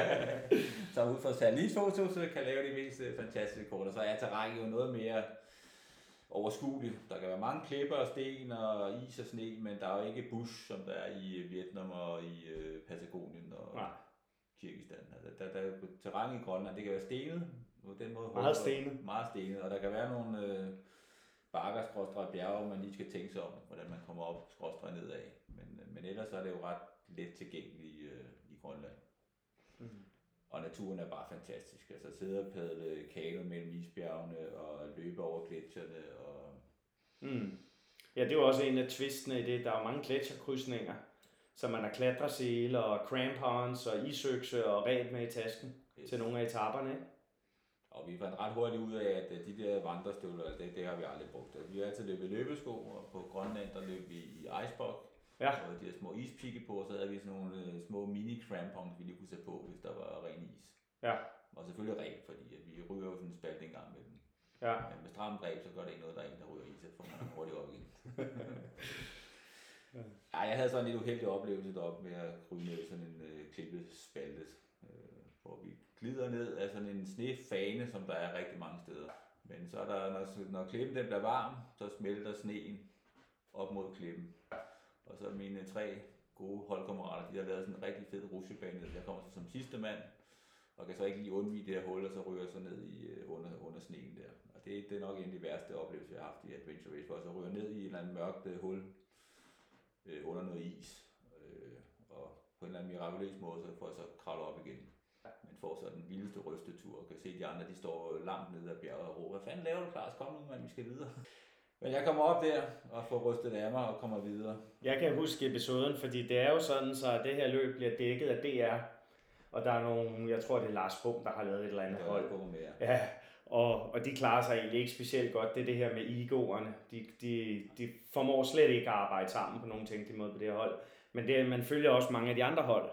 så ud fra satellit foto, så kan lave de mest øh, fantastiske kort. Og så er terrænet jo noget mere overskueligt. Der kan være mange klipper og sten og is og sne, men der er jo ikke bush, som der er i Vietnam og i øh, Patagonien og Nej. Kirgistan. Altså, der, der er terræn i Grønland, det kan være stenet, på den måde. Meget stenet. Meget stenet, og der kan være nogle øh, bakker, skråstrej bjerge, man lige skal tænke sig om, hvordan man kommer op, skråstrej nedad. Men, øh, men ellers er det jo ret let tilgængeligt øh, i Grønland. Mm. Og naturen er bare fantastisk. Altså sidde og padle kano mellem isbjergene og løbe over gletsjerne. Og... Mm. Ja, det jo også en af twistene i det. Der er jo mange gletsjerkrydsninger, så man har klatresele og crampons og isøkse og ræb med i tasken Yes. til nogle af etaperne. Ikke? Og vi fandt ret hurtigt ud af, at øh, de der vandrestøvler, det, det har vi aldrig brugt. Vi har altid løbet i løbesko, og på Grønland, der løb vi i icebox. Ja. Og de her små ispigge på, og så havde vi sådan nogle øh, små mini crampons, vi lige kunne sætte på, hvis der var ren is. Ja. Og selvfølgelig ræb, fordi at vi ryger jo sådan en spalt en gang med dem. Ja. Men med stramt ræb, så gør det ikke noget, der er en, der ryger i, så får man hurtigt op igen. ja, jeg havde sådan en lidt uheldig oplevelse deroppe med at krybe ned sådan en øh, klippespalte, øh, hvor vi glider ned af sådan en snefane, som der er rigtig mange steder. Men så er der, når, når klippen den bliver varm, så smelter sneen op mod klippen. Og så mine tre gode holdkammerater, de har lavet sådan en rigtig fed rusjebane. Jeg kommer så som sidste mand, og kan så ikke lige undvige det her hul, og så ryger jeg så ned i, øh, under, under sneen der. Og det, det er nok en af de værste oplevelser, jeg har haft i Adventure Race, hvor jeg så ryger ned i et eller andet mørkt øh, hul øh, under noget is. Øh, og på en eller anden mirakuløs måde, så får jeg så kravlet op igen. Men får så den vildeste rystetur, og kan se de andre, de står langt nede af bjerget og råber, hvad fanden laver du, Klaas? Kom nu, mand, vi skal videre. Men jeg kommer op der og får rystet af mig og kommer videre. Jeg kan huske episoden, fordi det er jo sådan, så det her løb bliver dækket af DR. Og der er nogle, jeg tror det er Lars Bum, der har lavet et eller andet hold. Ja, og, og de klarer sig egentlig ikke specielt godt. Det er det her med egoerne. De, de, de formår slet ikke at arbejde sammen på nogen tænkelig måde på det her hold. Men det, man følger også mange af de andre hold.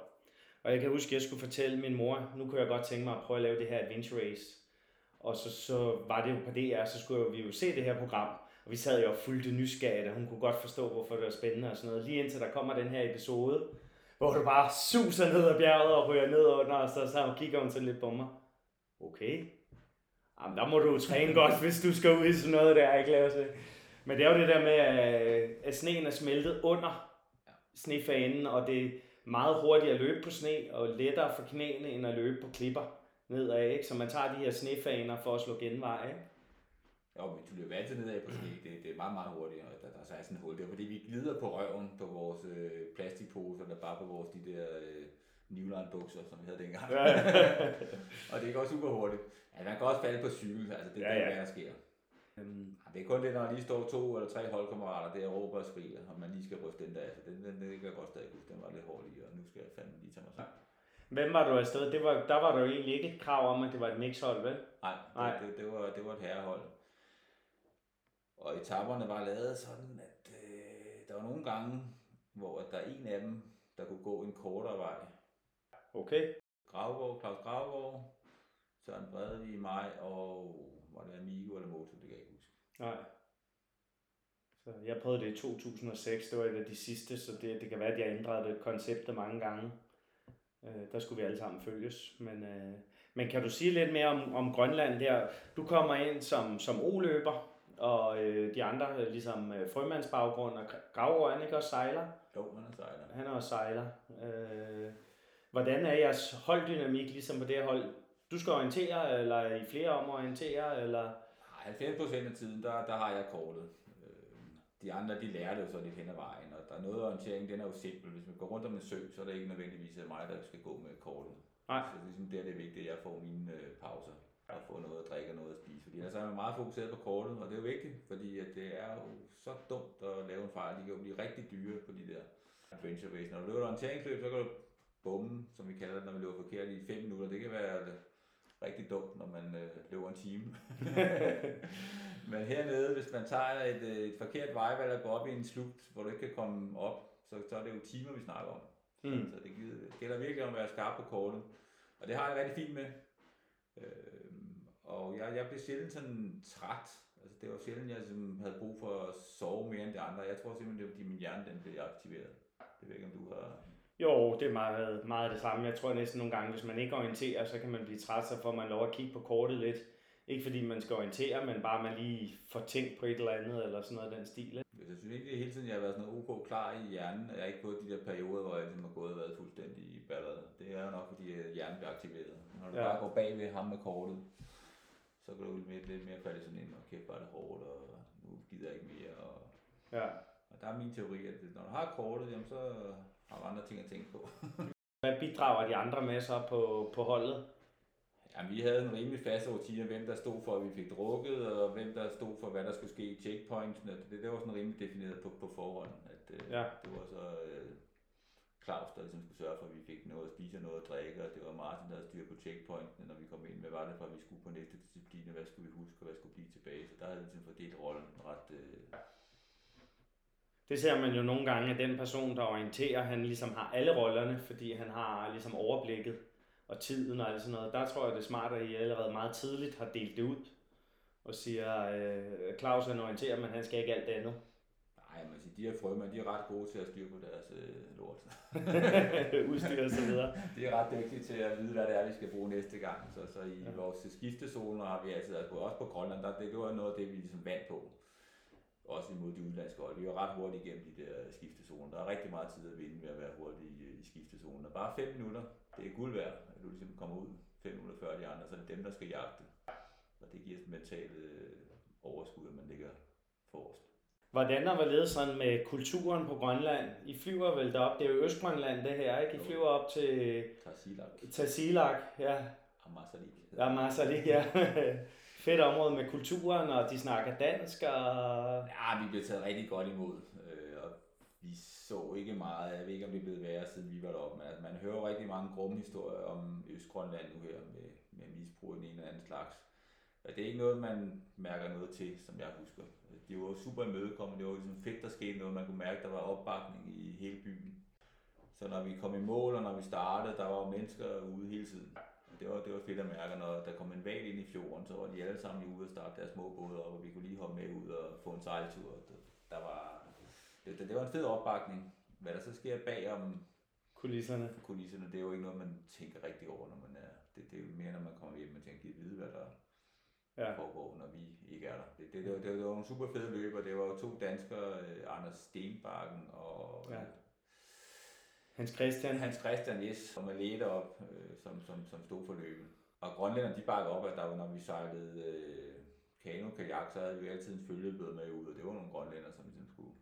Og jeg kan huske, at jeg skulle fortælle min mor, nu kunne jeg godt tænke mig at prøve at lave det her Adventure Race. Og så, så var det jo på DR, så skulle vi jo se det her program. Og vi sad jo og fulgte nysgerrigt, og hun kunne godt forstå, hvorfor det var spændende og sådan noget. Lige indtil der kommer den her episode, hvor du bare suser ned ad bjerget og ryger ned under, og så, så kigger hun sådan lidt på mig. Okay, Jamen, der må du træne godt, hvis du skal ud i sådan noget der, ikke lave sig. Men det er jo det der med, at, sneen er smeltet under snefanen, og det er meget hurtigt at løbe på sne, og lettere for knæene, end at løbe på klipper nedad, ikke? Så man tager de her snefaner for at slå genvej, ikke? Jo, men du løber altid nedad på ski. Det, det er meget, meget hurtigt, og der, der så er sådan et hul der. Fordi vi glider på røven på vores øh, plastikposer, eller bare på vores de der øh, Newline bukser, som vi havde dengang. Ja. og det går super hurtigt. Ja, man kan også falde på cykel, altså det, Ja, ja, det er, ja. hvad der sker. Øhm, Det er kun det, når der lige står to eller tre holdkammerater der og råber og skriger, og man lige skal ryste den der. Altså, den, den, den, kan jeg godt stadig huske, den var lidt hård lige, og nu skal jeg fandme lige tage mig sammen. Hvem var du afsted? Det var, der var der jo egentlig ikke et krav om, at det var et mixhold, vel? Nej, Nej. det, det, det, var, det var et herrehold. Og etaperne var lavet sådan, at øh, der var nogle gange, hvor at der er en af dem, der kunne gå en kortere vej. Okay. Gravgaard, Claus Gravgaard, Søren Bredevig, mig og var det Amigo eller Moto, det kan jeg ikke huske. Nej. Så jeg prøvede det i 2006, det var et af de sidste, så det, det kan være, at jeg ændrede det konceptet mange gange. Øh, der skulle vi alle sammen følges. Men, øh, men kan du sige lidt mere om, om Grønland der? Du kommer ind som, som O-løber, og øh, de andre, øh, ligesom øh, frømands baggrund, og Gravgaard, han ikke også sejler? Jo, han er sejler. Han er også sejler. Øh, hvordan er jeres holddynamik ligesom på det hold? Du skal orientere, eller er I flere om at orientere, eller... 90% af tiden, der, der har jeg kortet. Øh, De andre, de lærer det jo så lidt hen ad vejen, og der er noget orientering, den er jo simpel. Hvis man går rundt om en sø, så er det ikke nødvendigvis mig, der skal gå med kortet. Nej. Så det er ligesom der, det er vigtigt, at jeg får mine øh, pauser og får noget at drikke og noget at spise. Fordi ellers er man meget fokuseret på kortet, og det er jo vigtigt, fordi at det er jo så dumt at lave en fejl. De kan jo blive rigtig dyre på de der adventure race. Når du løber et orienteringsløb, så kan du bomme, som vi kalder det, når vi løber forkert i 5 minutter. Det kan være rigtig dumt, når man øh, løber en time. Men hernede, hvis man tager et, øh, et forkert vejvalg og går op i en slugt, hvor du ikke kan komme op, så, så er det jo timer, vi snakker om. Mm. Så det det gælder virkelig om at være skarp på kortet. Og det har jeg rigtig fint med. Øh, og jeg, jeg blev sjældent sådan træt. Altså, det var sjældent, jeg sådan havde brug for at sove mere end de andre. Jeg tror simpelthen, det var, fordi min hjerne den blev aktiveret. Det ved ikke, om du har... Jo, det er meget, meget det samme. Jeg tror næsten nogle gange, hvis man ikke orienterer, så kan man blive træt, så får man lov at kigge på kortet lidt. Ikke fordi man skal orientere, men bare man lige får tænkt på et eller andet, eller sådan noget af den stil. Ikke? Jeg synes egentlig hele tiden, jeg har været sådan ok klar i hjernen. Jeg har ikke gået de der perioder, hvor jeg ligesom har gået og været fuldstændig i balleret. Det er jo nok, fordi hjernen bliver aktiveret. Når du ja. bare går bag ved ham med kortet, så kan du lidt, lidt mere falde sådan ind, og kæft bare det hårdt, og nu gider jeg ikke mere. Og, ja. og der er min teori, at når du har kortet, jamen, så har andre ting at tænke på. Hvad bidrager de andre med så på, på holdet? Jamen, vi havde en rimelig fast rutine, hvem der stod for, at vi fik drukket, og hvem der stod for, hvad der skulle ske i checkpointsene. Det, det var sådan rimelig defineret på, på forhånd. At, øh, ja. Det var så øh, Claus, der ligesom skulle sørge for, at vi fik noget at spise og noget at drikke, og det var Martin, der havde styr på checkpointsene, når vi kom ind. Hvad var det for, at vi skulle på næste disciplin, hvad skulle vi huske, og hvad skulle blive tilbage. Så der havde vi ligesom fordelt rollen ret... Øh, det ser man jo nogle gange, at den person, der orienterer, han ligesom har alle rollerne, fordi han har ligesom overblikket og tiden og alt sådan noget. Der tror jeg, det er smart, at I allerede meget tidligt har delt det ud og siger, øh, Claus han orienterer, men han skal ikke alt det andet. Nej, man siger, de her frømænd, de er ret gode til at styre på deres øh, lort. Udstyr og så videre. de er ret dygtige til at vide, hvad det er, vi skal bruge næste gang. Så, så i ja. vores skiftezoner har vi på, også på Grønland, der, det var noget af det, vi ligesom vandt på. Også imod de udenlandske hold. Vi var ret hurtigt igennem de der skiftezoner. Der er rigtig meget tid at vinde ved at være hurtig i, i skiftezoner. Bare 5 minutter, det er guld værd, at du ligesom kommer ud 5 minutter før de andre, så er det dem, der skal jagte. Og det giver et mentalt øh, overskud, at man ligger forrest. Hvordan og hvorledes sådan med kulturen på Grønland? I flyver vel derop, det er jo Østgrønland det her, ikke? I flyver op til... Tasilak. Tasilak, ja. Amarsalik. Amarsalik, ja. Fedt område med kulturen, og de snakker dansk, og... Ja, vi blev taget rigtig godt imod. Øh, og vi så ikke meget, jeg ved ikke om det er blevet værre, siden vi var deroppe, men altså, man hører rigtig mange grumme historier om Østgrønland nu her, med, med misbrug af en eller anden slags. Og det er ikke noget, man mærker noget til, som jeg husker. Det var super imødekommende, det var ligesom fedt, der skete noget, man kunne mærke, der var opbakning i hele byen. Så når vi kom i mål, og når vi startede, der var mennesker ude hele tiden. Det var, det var fedt at mærke, når der kom en valg ind i fjorden, så var de alle sammen ude og starte deres små både op, og vi kunne lige hoppe med ud og få en sejltur. Der var, det, det, det var en fed opbakning. Hvad der så sker bagom kulisserne, kulisserne, det er jo ikke noget, man tænker rigtig over, når man er, det, det er jo mere, når man kommer hjem, man tænker, at vide, hvad der ja. foregår, når vi ikke er der. Det, det, det, det, det var en super fed løber. Det var jo to danskere, øh, Anders Stenbakken og ja. Hans Christian. Hans Christian, yes, som er leder op, øh, som, som, som stod for løbet. Og grønlænderne, de bakkede op, at der var, når vi sejlede øh, kano kajak, så havde vi altid en følgebød med ud, og det var nogle grønlænder, som ligesom skulle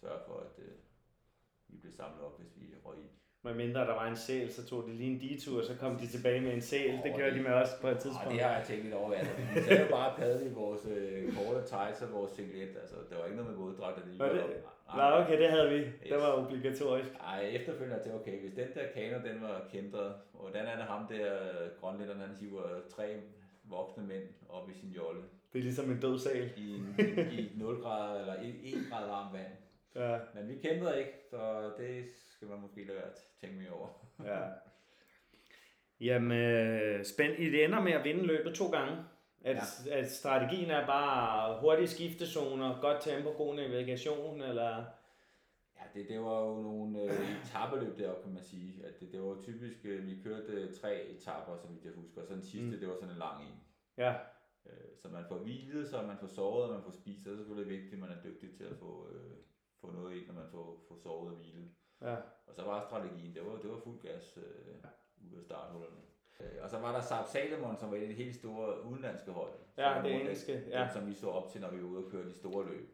sørge for, at øh, vi blev samlet op, hvis vi røg i. Med mindre der var en sæl, så tog de lige en detur, så kom de tilbage med en sæl. Oh, det gjorde det, de med os på et tidspunkt. det har jeg tænkt lidt over. Altså, vi sagde jo bare padde i vores øh, korte tights og vores singlet. Altså, der var ikke noget med våddragt. Det, det, Nej, okay, det havde vi. Yes. Det var obligatorisk. Nej, efterfølgende til, okay, hvis den der kaner, den var kendret, hvordan er det ham der, grønlænderen, han hiver tre voksne mænd op i sin jolle. Det er ligesom en død sal. I, i, i 0 grader eller 1 grad varmt vand. Ja. Men vi kæmpede ikke, så det skal man måske lade at tænke mere over. ja. Jamen, spænd, I ender med at vinde løbet to gange. At, ja. at strategien er bare hurtige skiftezoner, godt tempo, god navigation, eller... Ja, det, det var jo nogle øh, etabeløb deroppe, kan man sige. At det, det var typisk, øh, vi kørte øh, tre etaper, som jeg husker, og så den sidste, mm. det var sådan en lang en. Ja. Øh, så man får hvilet, så man får sovet, og man får spist, og det er selvfølgelig vigtigt, at man er dygtig til at få, øh, få noget ind, når man får, får sovet og hvilet. Ja. Og så var strategien, det var, det var fuld gas øh, ja. ud af starthullerne. Øh, og så var der Saab Salomon, som var et af de helt store udenlandske hold. Ja, det engelske. Ja. Dem, som vi så op til, når vi var ude og køre de store løb.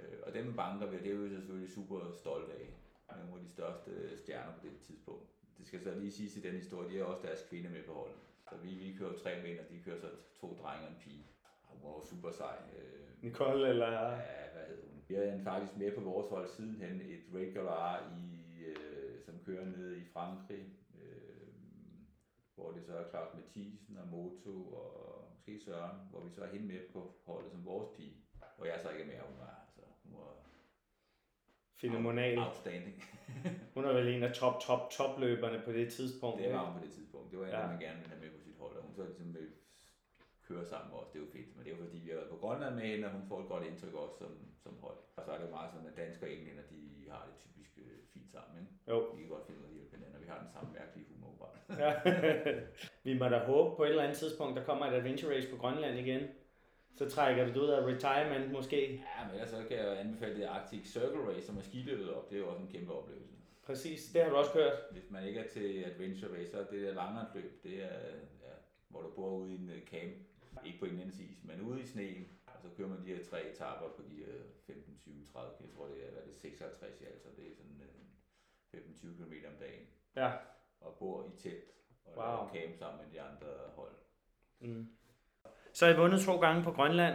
Øh, og dem banker vi, det er vi selvfølgelig super stolte af. Nogle af de største stjerner på det tidspunkt. Det skal så lige siges i den historie, de har også deres kvinde med på holdet. Så vi, vi kører tre mænd, og de kører så to drenge og en pige. Hun var super sej. Øh, Nicole eller? Ja, hvad hed hun? Vi havde faktisk med på vores hold sidenhen et regular i, øh, som kører ned i Frankrig hvor det så er Claus Mathisen og Moto og måske Søren, hvor vi så er hende med på holdet som vores pige, hvor jeg så ikke er med, hun var, altså, hun var Fenomenal. Outstanding. hun er vel en af top, top, top løberne på det tidspunkt. Det var hun på det tidspunkt. Det var en, ja. man gerne ville have med på sit hold, og hun så ligesom med køre sammen med os. Det er jo fedt, men det er jo fordi, vi har været på Grønland med hende, og hun får et godt indtryk også som, som hold. Og så er det jo meget sådan, at danskere og englænder, de har det typisk øh, fint sammen. Ikke? Jo. Vi kan godt finde ud af at hjælpe hinanden, og vi har den samme mærkelige humor. Ja. vi må da håbe på et eller andet tidspunkt, der kommer et adventure race på Grønland igen. Så trækker vi det ud af retirement måske. Ja, men ellers så kan jeg anbefale det Arctic Circle Race, som er skiløbet op. Det er jo også en kæmpe oplevelse. Præcis, det har du også kørt. Hvis man ikke er til adventure race, så er det der langrendsløb, det er, ja, hvor du bor ude i en øh, camp. Ikke på indlands is, men ude i sneen. Og så kører man de her tre etaper på de her 15, 20, 30 km. Jeg tror, det er, hvad er det, 56 i alt, så det er sådan øh, 15-20 km om dagen. Ja. Og bor i telt og Wow. wow. camp sammen med de andre hold. Mm. Så I vundet to gange på Grønland,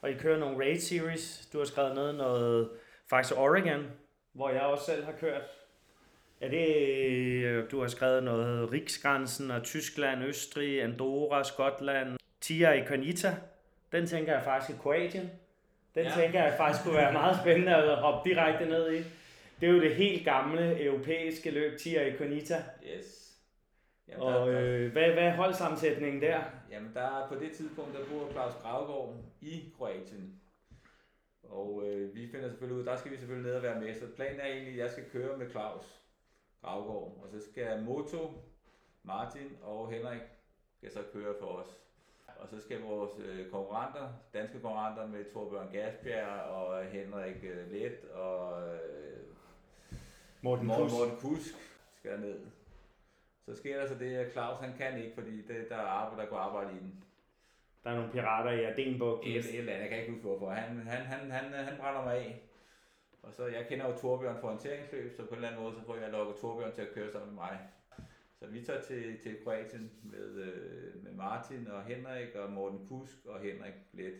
og I kører nogle raid series. Du har skrevet noget, noget faktisk Oregon, hvor jeg også selv har kørt. Er det, øh, du har skrevet noget Riksgrænsen og Tyskland, Østrig, Andorra, Skotland, Tia i Konita. Den tænker jeg faktisk i Kroatien. Den ja. Tænker jeg faktisk kunne være meget spændende at hoppe direkte ned i. Det er jo det helt gamle europæiske løb, Tia i Konita. Yes. Jamen, Og øh, hvad, hvad er holdsammensætningen der? Jamen, der er på det tidspunkt, der bor Claus Gravgaard i Kroatien. Og øh, vi finder selvfølgelig ud, der skal vi selvfølgelig ned og være med. Så planen er egentlig, at jeg skal køre med Claus Gravgaard. Og så skal Moto, Martin og Henrik skal så køre for os. Og så skal vores øh, konkurrenter, danske konkurrenter med Torbjørn Gasbjerg og Henrik øh, Let og øh, Morten Morten, Kuss. Morten Kusk skal ned. Så sker der så det, at Claus han kan ikke, fordi det, der er arbejde, der går arbejde i den. Der er nogle pirater i Adenbugten. Et, et eller andet, jeg kan ikke huske hvorfor. Han, han, han, han, han brænder mig af. Og så, jeg kender jo Torbjørn for orienteringsløb, så på en eller anden måde, så får jeg lukket Torbjørn til at køre sammen med mig. Så vi tager til, til Kroatien med, øh, med Martin og Henrik og Morten Kusk og Henrik Let.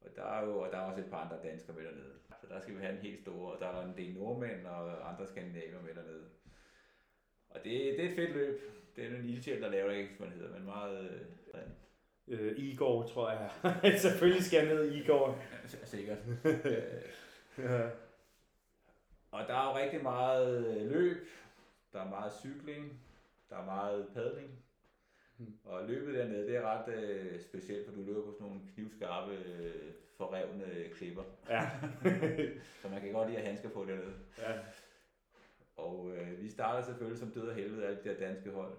Og der er jo og der er også et par andre danskere med dernede. Så der skal vi have en helt stor, og der er en del nordmænd og andre skandinaver med dernede. Og det, det er et fedt løb. Det er en ildsjæl, der laver det, ikke, det hedder, men meget... Øh, Øh, Igor, tror jeg. Selvfølgelig skal jeg ned i Igor. sikkert. øh, Ja. Og der er jo rigtig meget øh, løb, der er meget cykling, der er meget padling. Hmm. Og løbet dernede, det er ret øh, specielt, for du løber på sådan nogle knivskarpe, øh, forrevne klipper. ja. Så man kan godt lide at have handsker på dernede. ja. Og øh, vi starter selvfølgelig som død og helvede alle de der danske hold.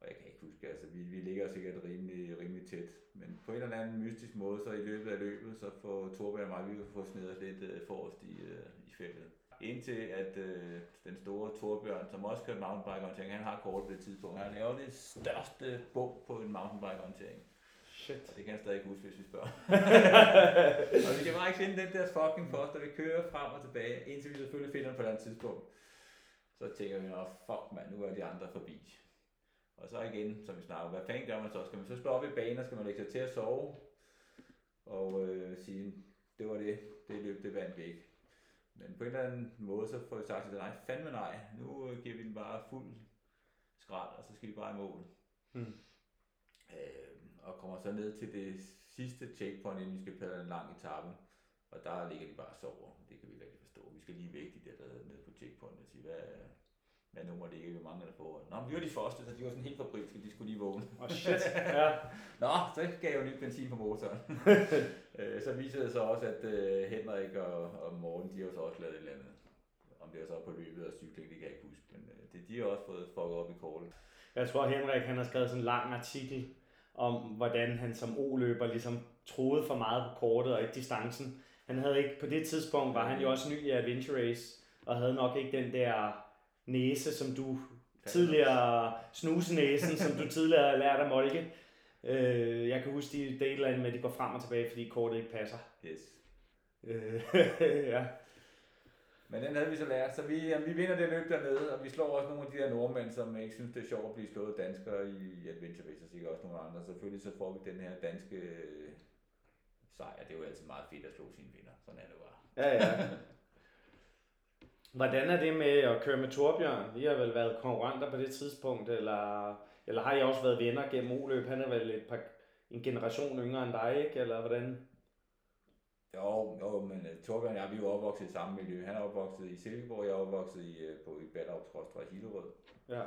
Og jeg kan ikke huske, altså vi, vi ligger sikkert rimelig, rimelig tæt. Men på en eller anden mystisk måde, så i løbet af løbet, så får Torbjørn og mig, vi kan få snedet lidt øh, forrest i, øh, i feltet. Indtil at øh, den store Torbjørn, som også kører mountainbike orientering, han har kort på det tidspunkt. Han laver det største bump på en mountainbike orientering. Shit. Og det kan jeg stadig ikke huske, hvis vi spørger. og vi kan bare ikke finde den der fucking post, der vi kører frem og tilbage, indtil vi selvfølgelig finder den på et andet tidspunkt. Så tænker vi, nå fuck mand, nu er de andre forbi. Og så igen, som vi snakker, hvad fanden gør man så? Skal man så slå op i banen, og skal man lægge sig til at sove? Og øh, sige, det var det, det løb, det vandt vi ikke. Men på en eller anden måde, så får vi sagt til nej, fandme nej, nu øh, giver vi den bare fuld skrald, og så skal vi bare i mål. Hmm. Øh, og kommer så ned til det sidste checkpoint, inden vi skal padle en lang etape. Og der ligger de bare og sover. Det kan vi ikke rigtig forstå. Vi skal lige væk de der, der er nede på checkpoint og sige, hvad, hvad nummer det er, hvor mange der får. Nå, men vi var de første, så de var sådan helt fabrilske, de skulle lige vågne. Oh shit. Ja. Nå, så gav jeg jo ny benzin på motoren. øh, så viser det sig også, at øh, Henrik og, og Morten, de har så også lavet et eller andet. Om det er så på løbet og cykling, det kan jeg ikke huske. Men øh, det, de har også fået fucket op i kortet. Jeg tror, Henrik han har skrevet sådan en lang artikel om, hvordan han som O-løber ligesom troede for meget på kortet og ikke distancen. Han havde ikke, på det tidspunkt var han jo også ny i Adventure Race, og havde nok ikke den der næse, som du tidligere, snusenæsen, som du tidligere har lært af Molke. Øh, jeg kan huske, de, andet med, at de går frem og tilbage, fordi kortet ikke passer. Yes. Øh, ja. Men den havde vi så lært, så vi, jamen, vi vinder det løb dernede, og vi slår også nogle af de der nordmænd, som ikke synes, det er sjovt at blive slået danskere i Adventure Race, og sikkert også nogle andre. Selvfølgelig så får vi den her danske øh, sejr. Det er jo altid meget fedt at slå sine vinder. Sådan er det bare. Ja, ja. Hvordan er det med at køre med Torbjørn? I har vel været konkurrenter på det tidspunkt, eller, eller har I også været venner gennem O-løb? Han er vel et par, en generation yngre end dig, ikke? Eller hvordan? Jo, jo, men uh, Torbjørn og jeg, vi er jo opvokset i samme miljø. Han er opvokset i Silkeborg, jeg er opvokset i, uh, på, i Ballerup, Skråstrej, Hillerød. Ja.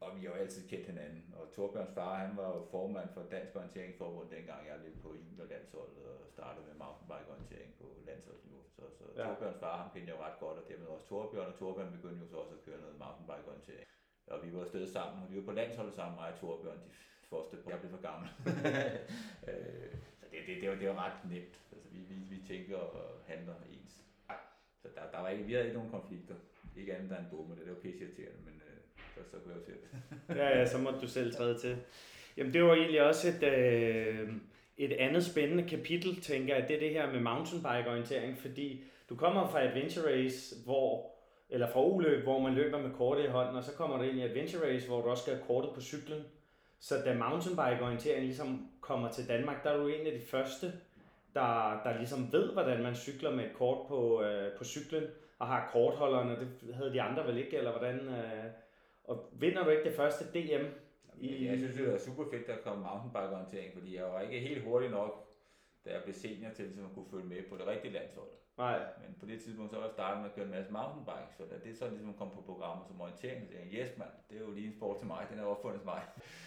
Og vi har jo altid kendt hinanden. Og Torbjørns far, han var jo formand for Dansk Orienteringsforbund, dengang jeg løb på juniorlandsholdet og startede med mountainbike orientering på landsholdsniveau. Så, så Ja. Torbjørns far, han kendte jeg jo ret godt, og dermed også Torbjørn, og Torbjørn begyndte jo så også at køre noget mountainbike orientering. og vi var afsted sammen, og vi var på landsholdet sammen, mig og Torbjørn, de første jeg blev for gammel. øh, så det, det, det, var, det var ret nemt. Altså, vi, vi, vi tænker og handler ens. Så der, der var ikke, vi havde ikke nogen konflikter. Ikke andet end en bomme, det, det var pisse irriterende, men øh, så, så kunne jeg jo se det. ja, ja, så måtte du selv træde til. Jamen det var egentlig også et, øh, et andet spændende kapitel, tænker jeg, det er det her med mountainbike-orientering, fordi du kommer fra Adventure Race, hvor, eller fra uløb, hvor man løber med kortet i hånden, og så kommer du ind i Adventure Race, hvor du også skal have kortet på cyklen. Så da mountainbike-orientering ligesom kommer til Danmark, der er du en af de første, der, der ligesom ved, hvordan man cykler med et kort på, øh, på cyklen, og har kortholderen, det havde de andre vel ikke, eller hvordan... Øh, og vinder du ikke det første DM i... Jeg synes, det var super fedt at komme mountainbike-orientering, fordi jeg var ikke helt hurtig nok, da jeg blev senior til, at man kunne følge med på det rigtige landshold. Nej. Men på det tidspunkt så var jeg startet med at køre en masse mountainbike, så da det så ligesom kom på programmet som orientering, så tænkte jeg, yes mand, det er jo lige en sport til mig, den er opfundet til mig.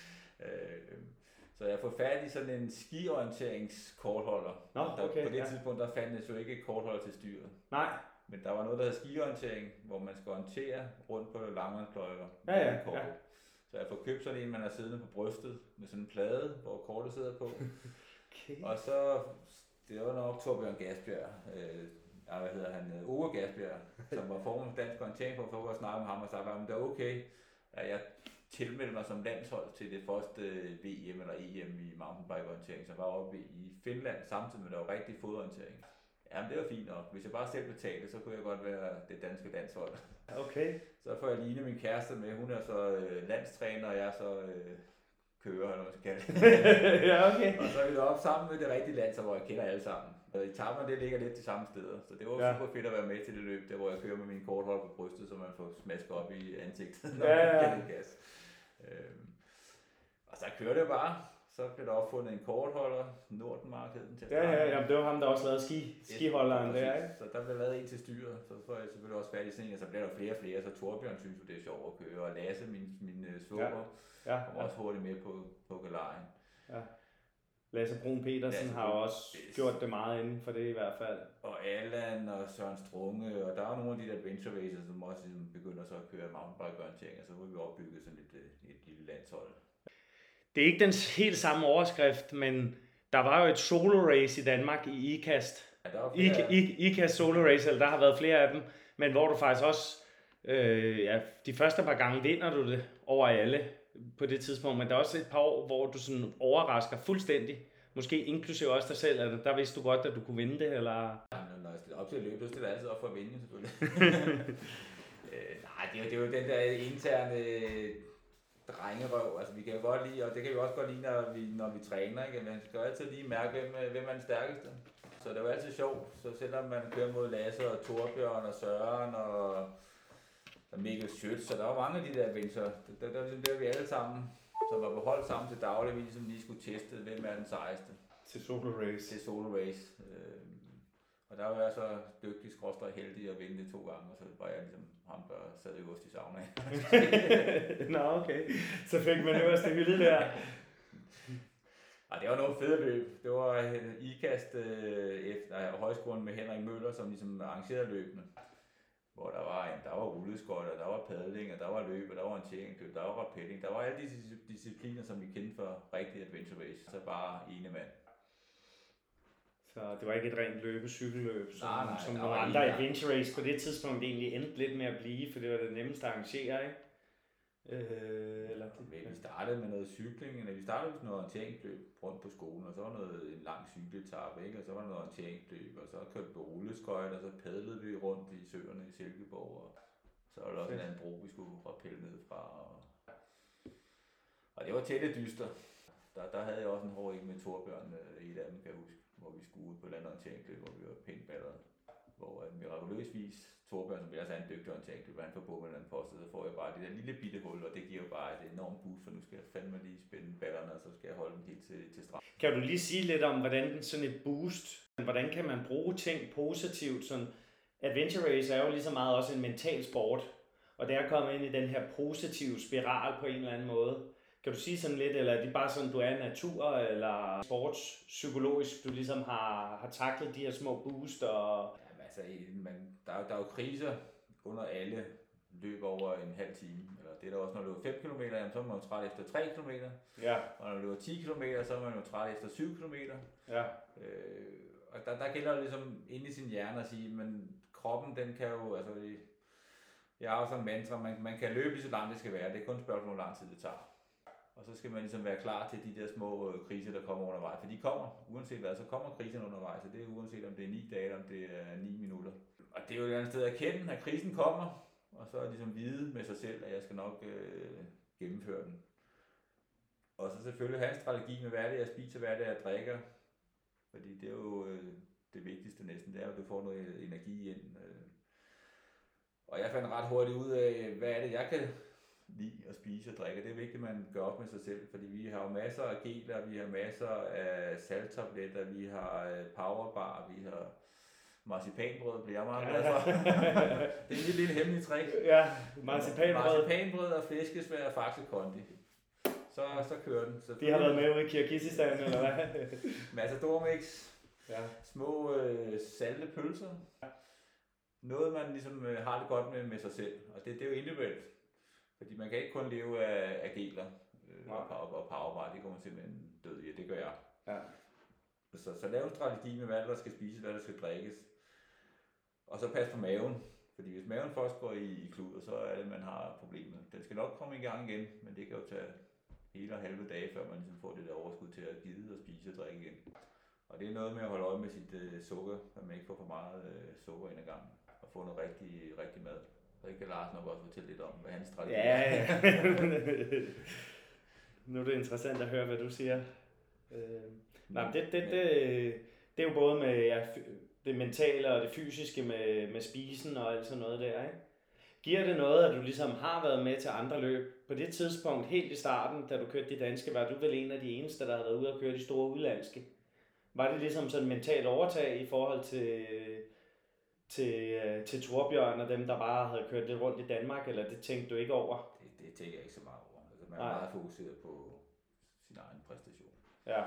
øh, så jeg får fat i sådan en skiorienteringskortholder. Nå, okay, der, på det ja. tidspunkt, der fandtes jo ikke kortholder til styret. Nej. Men der var noget, der hed skiorientering, hvor man skal orientere rundt på langrendspløjer. Ja, ja, ja. Så jeg får købt sådan en, man har siddende på brystet, med sådan en plade, hvor kortet sidder på. okay. Og så, det var nok Torbjørn Gasbjerg, øh, ja, hvad hedder han, Ove Gasbjerg, som var formand for Dansk Orientering på, for at snakke med ham og sagde, at det er okay, at jeg tilmeldte mig som landshold til det første VM eller EM i mountainbike-orientering, som var oppe i Finland, samtidig med, at der var rigtig fodorientering. Jamen, det var fint nok. Hvis jeg bare selv betalte, så kunne jeg godt være det danske landshold. Okay. Så får jeg Line, min kæreste, med. Hun er så øh, landstræner, og jeg er så øh, kører, eller hvad man skal kalde det. ja, okay. Og så er vi deroppe sammen med det rigtige land, så hvor jeg kender alle sammen. Og etapperne, det ligger lidt de samme steder. Så det var Ja. super fedt at være med til det løb, der hvor jeg kører med min korthold på brystet, så man får smasket op i ansigtet, når Ja, man ja. den gas. Øhm, og så kører det bare. Så blev der opfundet en kortholder, Nordenmark hed den til Ja, ja, ja, det var ham, der også lavede ski, skiholderen der, ikke? Så der blev lavet en til styret, så får jeg selvfølgelig også fat i sådan en, og så bliver der flere og flere, så Torbjørn synes jo, det er sjovt at køre, og Lasse, min, min uh, svoger, Ja, ja. kommer også hurtigt med på, på galejen. ja. Lasse Brun Petersen Lasse har Brun. også gjort det meget inden for det i hvert fald. Og Allan og Søren Strunge, og der er nogle af de der adventure racers, som også ligesom begynder så at køre mountainbike-orientering, og så var vi opbygget sådan et, øh, et lille landshold. Det er ikke den helt samme overskrift, men der var jo et solo race i Danmark i IKAST. Ja, der I, I, IKAST solo race, eller der har været flere af dem, men hvor du faktisk også, øh, ja, de første par gange vinder du det over alle på det tidspunkt, men der er også et par år, hvor du sådan overrasker fuldstændig. Måske inklusive også dig selv, at der vidste du godt, at du kunne vinde det, eller... Ja, men når jeg stiller op til at løbe, så stiller jeg altid op for at vinde, selvfølgelig. øh, nej, det er, jo, det er jo den der interne drengerøv. Altså, vi kan jo godt lide, og det kan vi også godt lide, når vi, når vi træner, ikke? Man skal jo altid lige mærke, hvem, er- hvem er den stærkeste. Så det jo altid sjovt. Så selvom man kører mod Lasse og Torbjørn og Søren og, og Mikkel Schøtz, så der var mange af de der adventure. Der, der, der, der, der vi alle sammen, som var på hold sammen til daglig, vi ligesom lige skulle teste, hvem er den sejeste Til solo race. til solo race. Og der var jeg så dygtig, skråstrej heldig at vinde det to gange, og så var jeg ligesom ham, der sad øverst i sauna. Nå, okay. Så fik man øverste hylde der. og det var nogle fede løb. Det var øh, IKAST øh, efter højskolen med Henrik Møller, som ligesom arrangerede løbene. Hvor der var, en, der var rulleskøjter, der var padling, og der var løb, og der var orienteringsløb, der var rappelling. Der var alle de dis- discipliner, som vi kendte for rigtig adventure race. Så bare ene mand. Så det var ikke et rent løbe cykelløb, som, Nej, nej, som nogle andre adventure race på det tidspunkt egentlig endte lidt med at blive, for det var det nemmeste at arrangere, ikke? Øh, eller, Men vi startede med noget cykling, eller vi startede med noget orienteringsløb rundt på skolen, og så var noget en lang cykeletappe, ikke? og så var der noget orienteringsløb, og så kørte vi på rulleskøjt, og så padlede vi rundt i søerne i Silkeborg, og så var der også en anden bro, vi skulle rappelle ned fra. Og, og det var tætte dyster. Der, der havde jeg også en hård en med Torbjørn i et af dem, kan jeg huske, hvor vi skulle ud på et eller andet orienteringsløb, hvor vi var pænt balleret. Hvor øh, mirakuløsvis Torbjørn, som ellers er en dygtig orienteringsløber, han får på med en post, så får jeg bare det der lille bitte hul, og det giver jo bare et enormt boost, for nu skal jeg fandme lige spænde ballerne, og så skal jeg holde dem helt til, til strand. Kan du lige sige lidt om, hvordan sådan et boost, hvordan kan man bruge ting positivt? Sådan, adventure race er jo lige så meget også en mental sport, og det er kommet ind i den her positive spiral på en eller anden måde. Kan du sige sådan lidt, eller er det bare sådan, du er natur, eller sportspsykologisk, du ligesom har, har taklet de her små boost, og Jamen, altså, man, der, er der er jo kriser under alle løb over en halv time. Eller det er der også, når du løber 5 km, jamen, så er man jo træt efter 3 km. Ja, Og når du løber 10 km, så er man jo træt efter 7 km. ja, Øh, og der, der gælder det ligesom inde i sin hjerne at sige, men kroppen den kan jo, altså jeg har jo sådan en mantra, man, man kan løbe lige så langt det skal være, det er kun et spørgsmål, hvor lang tid det tager. Og så skal man ligesom være klar til de der små øh, kriser, der kommer undervejs. For de kommer, uanset hvad, så kommer krisen undervejs. Og det er uanset om det er 9 dage, eller om det er 9 minutter. Og det er jo et andet sted at erkende, at krisen kommer. Og så ligesom vide med sig selv, at jeg skal nok øh, gennemføre den. Og så selvfølgelig have en strategi med, hvad er jeg spiser, hvad er det, jeg drikker. Fordi det er jo øh, det vigtigste næsten, det er jo, at du får noget energi ind. Øh. Og jeg fandt ret hurtigt ud af, hvad er det, jeg kan lide at spise og drikke. Det er vigtigt, at man gør op med sig selv, fordi vi har jo masser af geler, vi har masser af salttabletter, vi har øh, powerbar, vi har marcipanbrød, bliver jeg meget glad for. det er en lille, hemmelig trick. ja, marcipanbrød. Marcipanbrød og flæskesvær og Faxe Kondi. Så, så kører den. Så De har været med ude i Kirgisistan, eller hvad? Matador-mix, ja. små øh, salte pølser. Noget, man ligesom øh, har det godt med, med sig selv. Og det, det er jo individuelt. Fordi man kan ikke kun leve af, af geler øh, og, og, og powerbar. Det går man simpelthen død i, det gør jeg. Ja. Så, så lav en strategi med, hvad der skal spises, hvad der skal drikkes. Og så pas på maven. Fordi hvis maven først går i, i kluder, så er det, man har problemet. Den skal nok komme i gang igen, men det kan jo tage hele og halve dage, før man ligesom får det der overskud til at gide og spise og drikke igen. Og det er noget med at holde øje med sit øh, sukker, at man ikke får for meget øh, sukker ind ad gangen. Og få noget rigtig, rigtig mad. Så kan Lars nok også fortælle lidt om, hvad hans strategi Ja, er. ja. nu er det interessant at høre, hvad du siger. Øh, nej, men det, det, det, det er jo både med ja, det mentale og det fysiske med, med spisen og alt sådan noget der, ikke? Giver det noget, at du ligesom har været med til andre løb? På det tidspunkt, helt i starten, da du kørte de danske, var du vel en af de eneste, der havde været ude og køre de store udlandske? Var det ligesom sådan en mental overtag i forhold til, til, øh, til Torbjørn og dem, der bare havde kørt lidt rundt i Danmark, eller det tænkte du ikke over? Det, det tænker jeg ikke så meget over. Altså, man er Nej. meget fokuseret på sin egen præstation. Ja,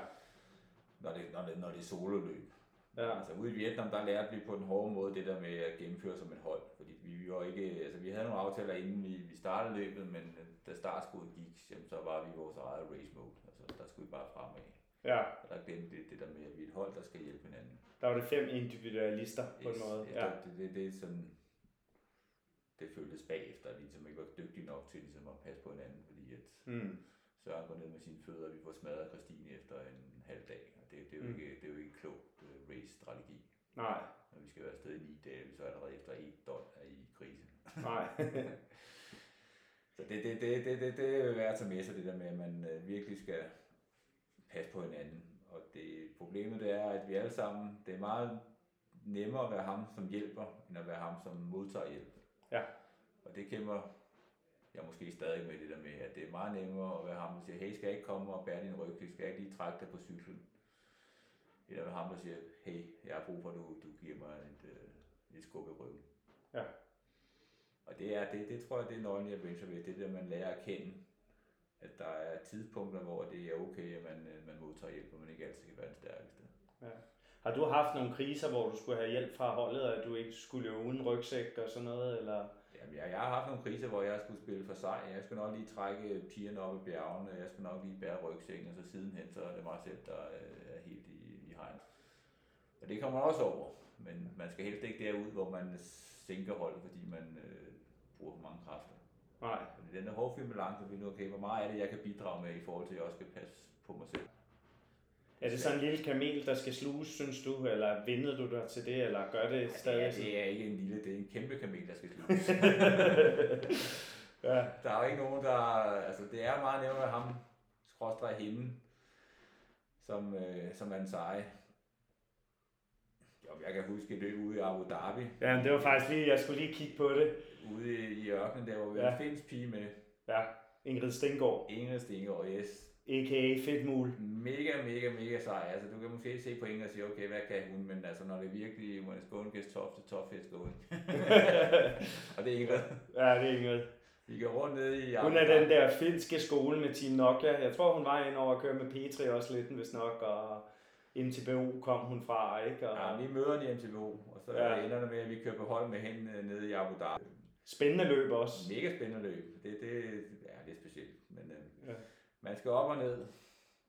Når det, når det, når det er sololøb. ja, Altså ude i Vietnam, der lærte vi på den hårde måde det der med at gennemføre som et hold. Fordi vi var ikke, altså vi havde nogle aftaler inden vi, vi startede løbet, men øh, da startskuddet gik, jamen, så var vi i vores eget race mode. Altså der skulle vi bare fremad. Ja. Og der glemte det, det der med, at vi er et hold, der skal hjælpe hinanden. Der var det fem individualister på en Yes, måde. Ja. Ja, Det, det, det, er sådan, det føltes bagefter, at vi ligesom ikke var dygtige nok til ligesom at passe på hinanden, fordi at mm. Søren går ned med sine fødder, og vi får smadret Christine efter en halv dag. Og det, det, er, jo Mm. ikke, det er jo ikke klog øh, race-strategi. nej, Når vi skal være afsted i ni dage, vi så allerede efter et døgn er i krise. nej. Så det, det, det, det, det, det er værd at tage med sig, det der med, at man øh, virkelig skal passe på hinanden. Og det, problemet det er, at vi alle sammen, det er meget nemmere at være ham, som hjælper, end at være ham, som modtager hjælp. Ja. Og det kæmper jeg måske stadig med det der med, at det er meget nemmere at være ham, der siger, hey, skal jeg ikke komme og bære din rygsæk? Skal jeg ikke lige trække dig på cyklen? Eller være ham, der siger, hey, jeg har brug for, at du, du giver mig et, øh, et skub i ryggen. Ja. Og det, er, det, det tror jeg, det er nøglen i Adventure Race. Det er det, man lærer at kende, at der er tidspunkter, hvor det er okay, at man, øh, man modtager hjælp, og man ikke altid kan være den stærkeste. Har du haft nogle kriser, hvor du skulle have hjælp fra holdet, og at du ikke skulle løbe uden rygsæk og sådan noget? Eller? Jamen, jeg, jeg har haft nogle kriser, hvor jeg skulle spille for sig. Jeg skulle nok lige trække pigerne op i bjergene, jeg skulle nok lige bære rygsækken, og så sidenhen, så er det mig selv, der øh, er helt i, i hegn. Og det kommer man også over, men man skal helst ikke derud, hvor man sænker holdet, fordi man øh, bruger for mange kræfter. Nej. Fordi den der hårdfilm balance, vi nu, okay, hvor meget er det, jeg kan bidrage med i forhold til, at jeg også skal passe på mig selv. Er det sådan en lille kamel, der skal sluges, synes du? Eller vindede du dig til det, eller gør det Det stadig er, sådan? det er ikke en lille, det er en kæmpe kamel, der skal sluges. ja. Der er jo ikke nogen, der... Altså, det er meget nemmere ham, skråstrej hende, som, øh, som er en seje. Jo, jeg kan huske et løb ude i Abu Dhabi, ja, men det var faktisk lige, jeg skulle lige kigge på det. Ude i, ørkenen der, hvor vi Ja. ja. en finsk pige med. Ja, Ingrid Stengård, Ingrid Stengaard, yes. a.k.a. Fedtmul. Mega, mega, mega sej. Altså, du kan måske se på Ingrid og sige, okay, hvad kan hun? Men altså, når det virkelig, when it's going gets tough, the tough is going. og det er Ingrid. Ja, det er Ingrid. Vi går rundt ned i Hun er den der finske skole med Team Nokia. Jeg tror, hun var inde over at køre med Petri også lidt, hvis nok, og MTBO kom hun fra, ikke? Og Ja, vi møder hende i MTV, og så Ja. ja. ender det med, at vi kører på hold med hende øh, nede i Abu Dhabi. Spændende løb også. Mega spændende løb. Det, det ja, det er specielt. Men øh, Ja. man skal op og ned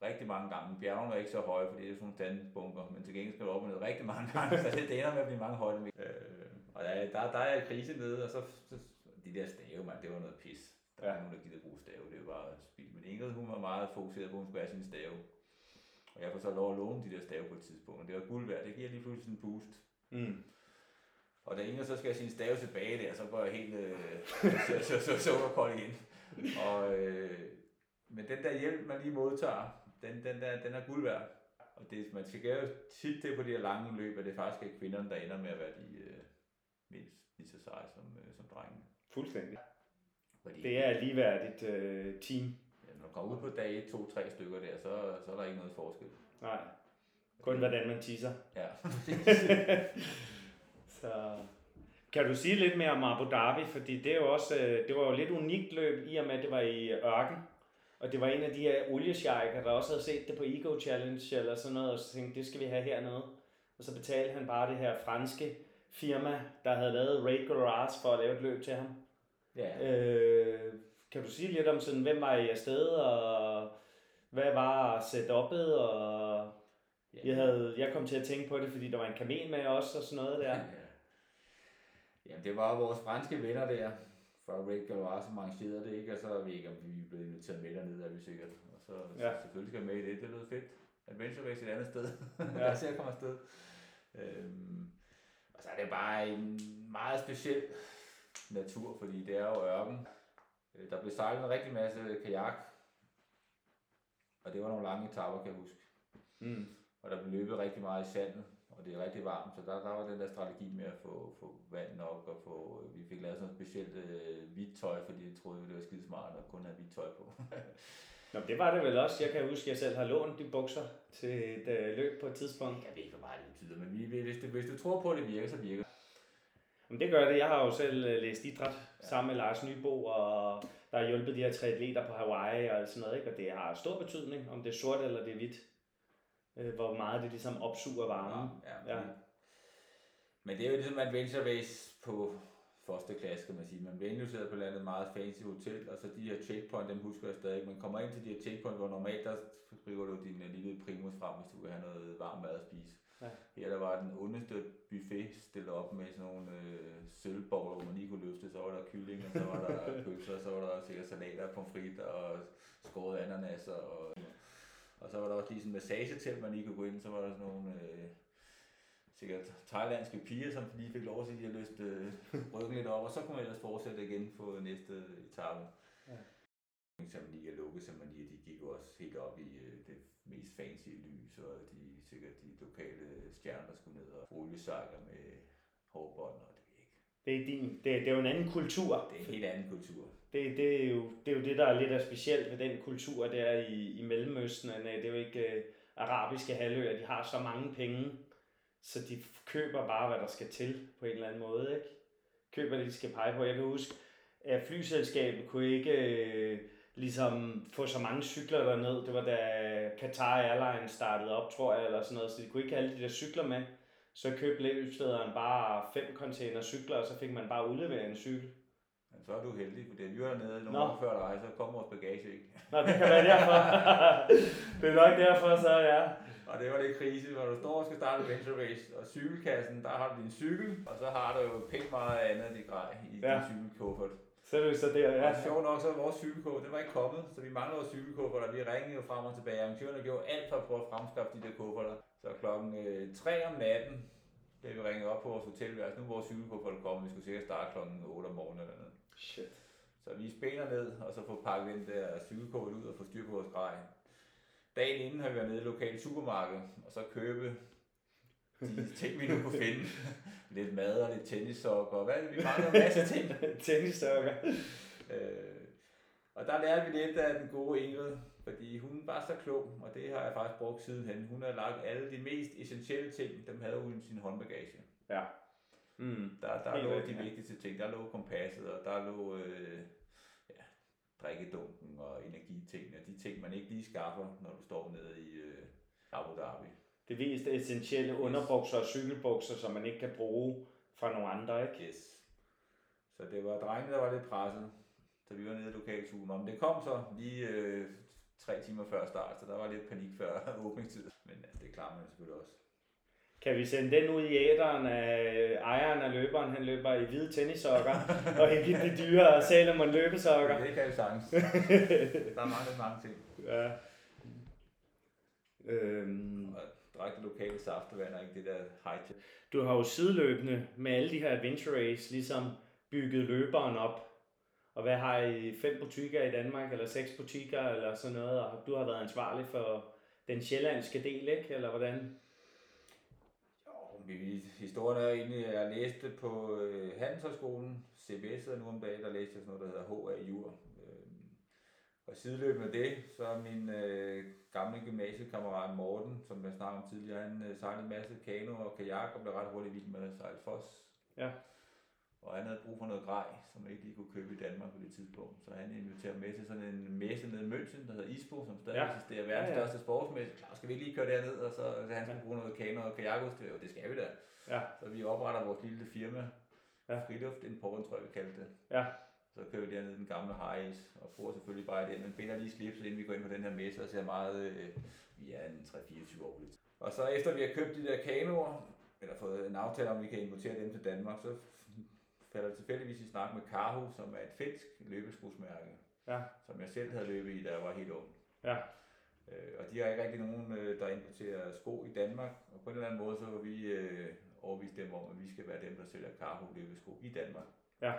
rigtig mange gange. Bjergene er ikke så høje, fordi det er sådan nogle standbunker, men til gengæld skal du op og ned rigtig mange gange, så det, ender med at blive mange højde. Øh, og der, der, der er krise nede, og så, så de der stave, man, det var noget pis. Der er Ja. nogen, der gider bruge stave, det var bare spild. Men Ingrid, hun var meget fokuseret på, at hun skulle have sin stave. Og jeg får så lov at låne de der stave på et tidspunkt, og det var guld værd. Det giver lige pludselig sådan en boost. Mm. Og da Inger så skal have sin stave tilbage der, så går jeg helt øh, så, så, så, sukkerkold igen. Og, øh, men den der hjælp, man lige modtager, den, den, der, den er guld værd. Og det, man skal jo tit det på de her lange løb, at det faktisk er kvinderne, der ender med at være de øh, mindst lige så seje som, øh, som drengene. Fuldstændig. Fordi, Det er ligeværdigt øh, team. Ja, når du kommer ud på dag 1, 2, 3 stykker der, så, så er der ikke noget forskel. Nej. Kun hvordan man tisser. Ja. Så kan du sige lidt mere om Abu Dhabi, fordi det er jo også, øh, det var jo lidt unikt løb i og med, at det var i ørken. Og det var en af de her oliesjejker, der også havde set det på Ego Challenge eller sådan noget, og så tænkte, det skal vi have hernede. Og så betalte han bare det her franske firma, der havde lavet Raid Garage for at lave et løb til ham. ja. Øh, kan du sige lidt om sådan, hvem var I afsted, og hvad var setup'et, og jeg, havde, jeg kom til at tænke på det, fordi der var en kamel med os og sådan noget der. Ja. Jamen, det var vores franske venner der, fra Red Galois, som arrangerede det, ikke? Og så ved ikke, om vi blev inviteret med dernede, er vi sikkert. Og så, Ja. selvfølgelig skal jeg med i det, det lød fedt. Adventure Race et andet sted, Ja. der jeg komme afsted. Øhm, og så er det bare en meget speciel natur, fordi det er jo ørken. Øh, Der blev sejlet en rigtig masse kajak, og det var nogle lange etaper, kan jeg huske. Mm. Og der blev løbet rigtig meget i sandet, og det er rigtig varmt, så der, der var den der strategi med at få, få vand nok, og få, vi fik lavet sådan noget specielt øh, hvidt tøj, fordi jeg troede, det var skide smart at kun have hvidt tøj på. Nå, det var det vel også. Jeg kan huske, at jeg selv har lånt de bukser til et øh, løb på et tidspunkt. jeg ved ikke, hvor meget det betyder, men vi, hvis, du, hvis du tror på, at det virker, så virker det. Men det gør det. Jeg har jo selv øh, læst idræt sammen med Lars Nybo, og der har hjulpet de her tre atleter på Hawaii og sådan noget, ikke? og det har stor betydning, om det er sort eller det er hvidt. Øh, hvor meget det ligesom opsuger varmen. Ja, Ja. ja. Men det er jo ligesom Adventure Race på første klasse, kan man sige. Man bliver indlogeret på et eller andet meget fancy hotel, og så de her checkpoint, dem husker jeg stadig. Man kommer ind til de her checkpoint, hvor normalt der skriver du din lille primus frem, hvis du vil have noget varm mad at spise. Ja. Her der var den ondeste buffet stillet op med sådan nogle øh, sølvboller, hvor man lige kunne løfte. Så var der kylling, og så var der pølser, og så var der sikkert salater, pomfrit og skåret ananas. Og, og så var der også lige sådan en massagetelt, man lige kunne gå ind. Så var der sådan nogle øh, sikkert thailandske piger, som lige fik lov at sige, at de havde lyst øh, ryggen lidt op. Og så kunne man ellers fortsætte igen på næste etape. Ja. Ceremoni og lukkeceremonier, de gik jo også helt op i øh, det mest fancy lys, og de sikkert de lokale stjerner, der skulle ned og oliesejler med hårbånd, og det ikke. Det er, din, det, det er jo en anden kultur. Det er en helt anden kultur. Det, det, er jo, det er jo det, der er lidt af specielt ved den kultur der i, i Mellemøsten. Øh, det er jo ikke øh, arabiske halvøer, de har så mange penge, så de køber bare, hvad der skal til på en eller anden måde. Ikke? Køber det, de skal pege på. Jeg kan huske, at flyselskabet kunne ikke øh, ligesom få så mange cykler derned. Det var da Qatar Airlines startede op, tror jeg, eller sådan noget, så de kunne ikke have alle de der cykler med. Så købte løbslederen bare fem container cykler, og så fik man bare udleveret en cykel. Så er du heldig, for vi var dernede nogle Nå. år før dig, så kom vores bagage ikke. Nå, det kan være derfor. det er nok derfor, så ja. Og det var det krise, hvor du står og skal starte Adventure Race, og cykelkassen, der har du din cykel, og så har du jo pænt meget andet i grej i Ja. din cykelkuffert. Så er det så der, Ja. Og sjovt nok, så er vores cykelkuffert, den var ikke kommet, så vi manglede vores cykelkuffert, og vi ringede jo frem og tilbage. Arrangørerne gjorde alt for at prøve at fremskaffe de der kufferter. Så klokken øh, 3 om natten, blev vi ringet op på vores hotelværelse. Nu er vores cykelkuffert kommet, vi skulle sikkert starte klokken 8 om morgenen eller noget. Shit. Så vi spænder ned, og så får pakket den der cykelkuffert ud og få styr på vores grej. Dagen inden har vi været nede i et lokalt supermarked, og så købe de ting, vi nu kunne finde. lidt mad og lidt tennissokker, og hvad er det, vi mangler en masse ting. Tennisstokker. Øh, og der lærte vi lidt af den gode Ingrid, fordi hun var så klog, og det har jeg faktisk brugt sidenhen. Hun har lagt alle de mest essentielle ting, dem havde hun i sin håndbagage. Ja. Mm. Der, der Helt lå rigtigt, de ja. vigtigste ting. Der lå kompasset, og der lå øh, ja, drikkedunken og energitingene. De ting, man ikke lige skaffer, når du står nede i øh, Abu Dhabi. Det mest essentielle underbukser og cykelbukser, som man ikke kan bruge fra nogle andre, ikke? Yes. Så det var drengene, der var lidt presset, så vi var nede i lokalturen. Men det kom så lige øh, tre timer før start, så der var lidt panik før åbningstid. Men ja, det klarer man selvfølgelig også. Kan vi sende den ud i æderen af ejeren af løberen? Han løber i hvide tennissokker, og ikke de dyre Salomon løbesokker. Det kan vi sagtens. der er mange, mange ting. Ja. Øhm, Og drak det lokale saftevand og ikke det der high du har jo sideløbende med alle de her adventure race ligesom bygget løberen op. Og hvad har I? Fem butikker i Danmark, eller seks butikker, eller sådan noget, og du har været ansvarlig for den sjællandske del, ikke? Eller hvordan? Historien er egentlig, at jeg læste på øh, Handelshøjskolen, CBS, nu om dagen, der læste jeg sådan noget, der hedder HA Jur. Øh, og sideløbende med det, så er min øh, gamle gymnasiekammerat Morten, som jeg snakkede om tidligere, han øh, sejlede en masse kano og kajak og blev ret hurtigt vild med at sejle fos. Ja. Og han havde brug for noget grej, som ikke lige kunne købe i Danmark på det tidspunkt. Så han inviterede med til sådan en messe nede i München, der hedder ISPO, som stadig Ja. eksisterer verdens Ja, ja, største sportsmesse. Klar, skal vi ikke lige køre derned, og så, så han skulle bruge noget kano og kajakudstyr, og det skal vi da. Ja. Så vi opretter vores lille firma, Ja. ja. Friluft Import, tror jeg, vi kaldte det. Ja. Så kører vi dernede den gamle Harris, og bruger selvfølgelig bare den, men binder lige slipset, inden vi går ind på den her messe, og ser meget, øh, vi er en 3-24 år. Og så efter vi har købt de der kanoer, eller fået en aftale om, at vi kan importere dem til Danmark, så falder tilfældigvis i snak med Karhu, som er et finsk løbeskudsmærke, Ja. som jeg selv havde løbet i, da jeg var helt ung. Ja. Øh, og de har ikke rigtig nogen, øh, der importerer sko i Danmark, og på en eller anden måde, så var vi øh, overvist dem om, at vi skal være dem, der sælger Karhu løbesko i Danmark. Ja.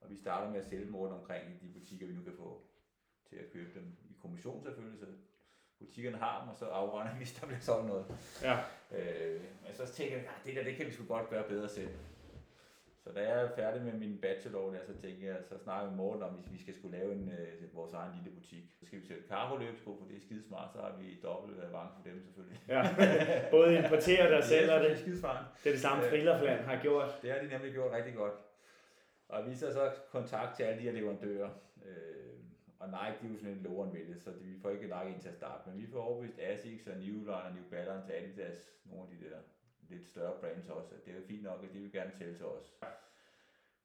Og vi starter med at sælge dem rundt omkring i de butikker, vi nu kan få til at købe dem i kommission selvfølgelig, så butikkerne har dem, og så afregner vi, hvis der bliver solgt noget. Ja. Øh, men så tænker jeg, "Ah, det der, det kan vi sgu godt gøre bedre selv. Så da jeg er færdig med min bachelor, der, så tænker jeg, så snakker vi Morten om, hvis vi skal skulle lave en, øh, vores egen lille butik. Så skal vi sælge Caro løbesko, for det er skide smart, så har vi dobbelt avance for dem selvfølgelig. Ja. Både importerer og sælger det. er det. smart. Det er det samme, Øh. Frillerfland har gjort. Det har de nemlig gjort rigtig godt. Og vi så så kontakt til alle de her leverandører. Øh, og Nike, de er jo sådan en lorenvælde, så vi får ikke Nike ind til at starte. Men vi får overbevist Asics og New Line og New Balance, Adidas, nogle af de der lidt større brands også, at det er fint nok, at de vil gerne tælle til os.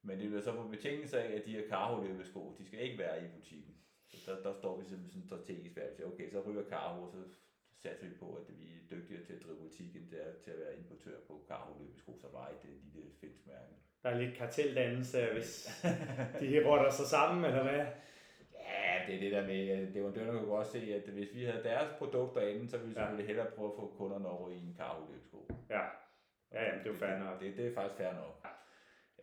Men det bliver så på betingelse af, at de her Carho løbesko, de skal ikke være i butikken. Så der, der står vi simpelthen sådan strategisk værd. okay, så ryger Carho, så satser vi på, at vi er dygtigere til at drive butik, end det er til at være importør på Carho løbesko, som var et øh, lille finsk mærke. Der er lidt karteldannelse, hvis de rotter sig sammen, eller hvad? Ja, det er det der med, at leverandørerne kunne godt se, at hvis vi havde deres produkter inde, så ville vi Ja. selvfølgelig hellere prøve at få kunderne over i en Carho løbesko. Ja. Ja, jamen, det er jo fair nok. Det, det er faktisk fair nok.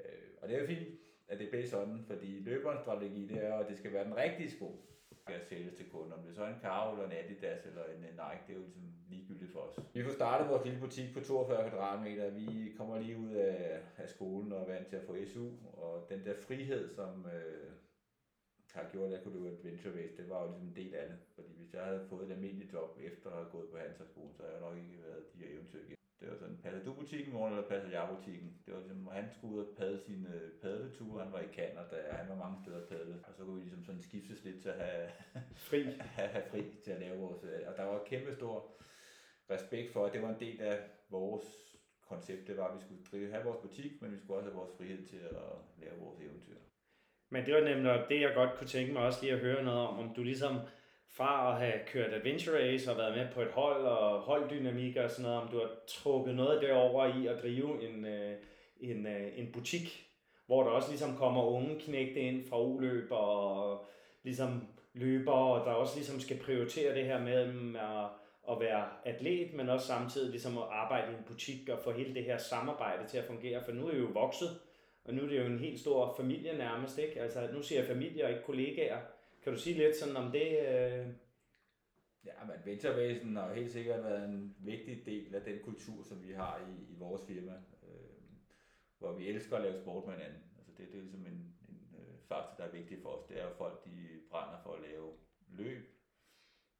Øh, og det er jo fint, at det bliver sådan, fordi løberens strategi, det er, at det skal være den rigtige sko, der skal sælges til kunden. Om det så er en Carho eller en Adidas eller en øh, Nike, det er jo ligesom ligegyldigt for os. Vi får startet vores lille butik på 42 kvadratmeter. Vi kommer lige ud af, af skolen og er vant til at få SU, og den der frihed, som øh, har gjort, at kunne løbe Adventure Race, det var jo ligesom en del af det. Fordi hvis jeg havde fået et almindeligt job efter at have gået på Handelshøjskolen, så havde jeg nok ikke været de her eventyr igen. Det var sådan, passer du butikken morgen, eller passer jeg butikken? Det var ligesom, han skulle ud og padle sine øh, padleture, han var i Canada, og han var mange steder at padle. Og så kunne vi ligesom sådan skiftes lidt til at have, Fri. have, have fri til at lave vores... øh, Og der var kæmpe stor respekt for, at det var en del af vores koncept. Det var, at vi skulle drive, have vores butik, men vi skulle også have vores frihed til at lave vores eventyr. Men det var nemlig det, jeg godt kunne tænke mig også lige at høre noget om, om du ligesom fra at have kørt Adventure Race og været med på et hold og holddynamik og sådan noget, om du har trukket noget derover i at drive en, øh, en, øh, en butik, hvor der også ligesom kommer unge knægte ind fra uløb og ligesom løber, og der også ligesom skal prioritere det her med at, at være atlet, men også samtidig ligesom at arbejde i en butik og få hele det her samarbejde til at fungere, for nu er I jo vokset, og nu er det jo en helt stor familie nærmest, ikke? Altså, nu siger jeg familie og ikke kollegaer. Kan du sige lidt sådan om det? Øh... Ja, men venturevæsen har jo helt sikkert været en vigtig del af den kultur, som vi har i, i vores firma, øh, hvor vi elsker at lave sport med hinanden. Altså det, det er ligesom en, en øh, faktor, der er vigtig for os. Det er jo folk, de brænder for at lave løb,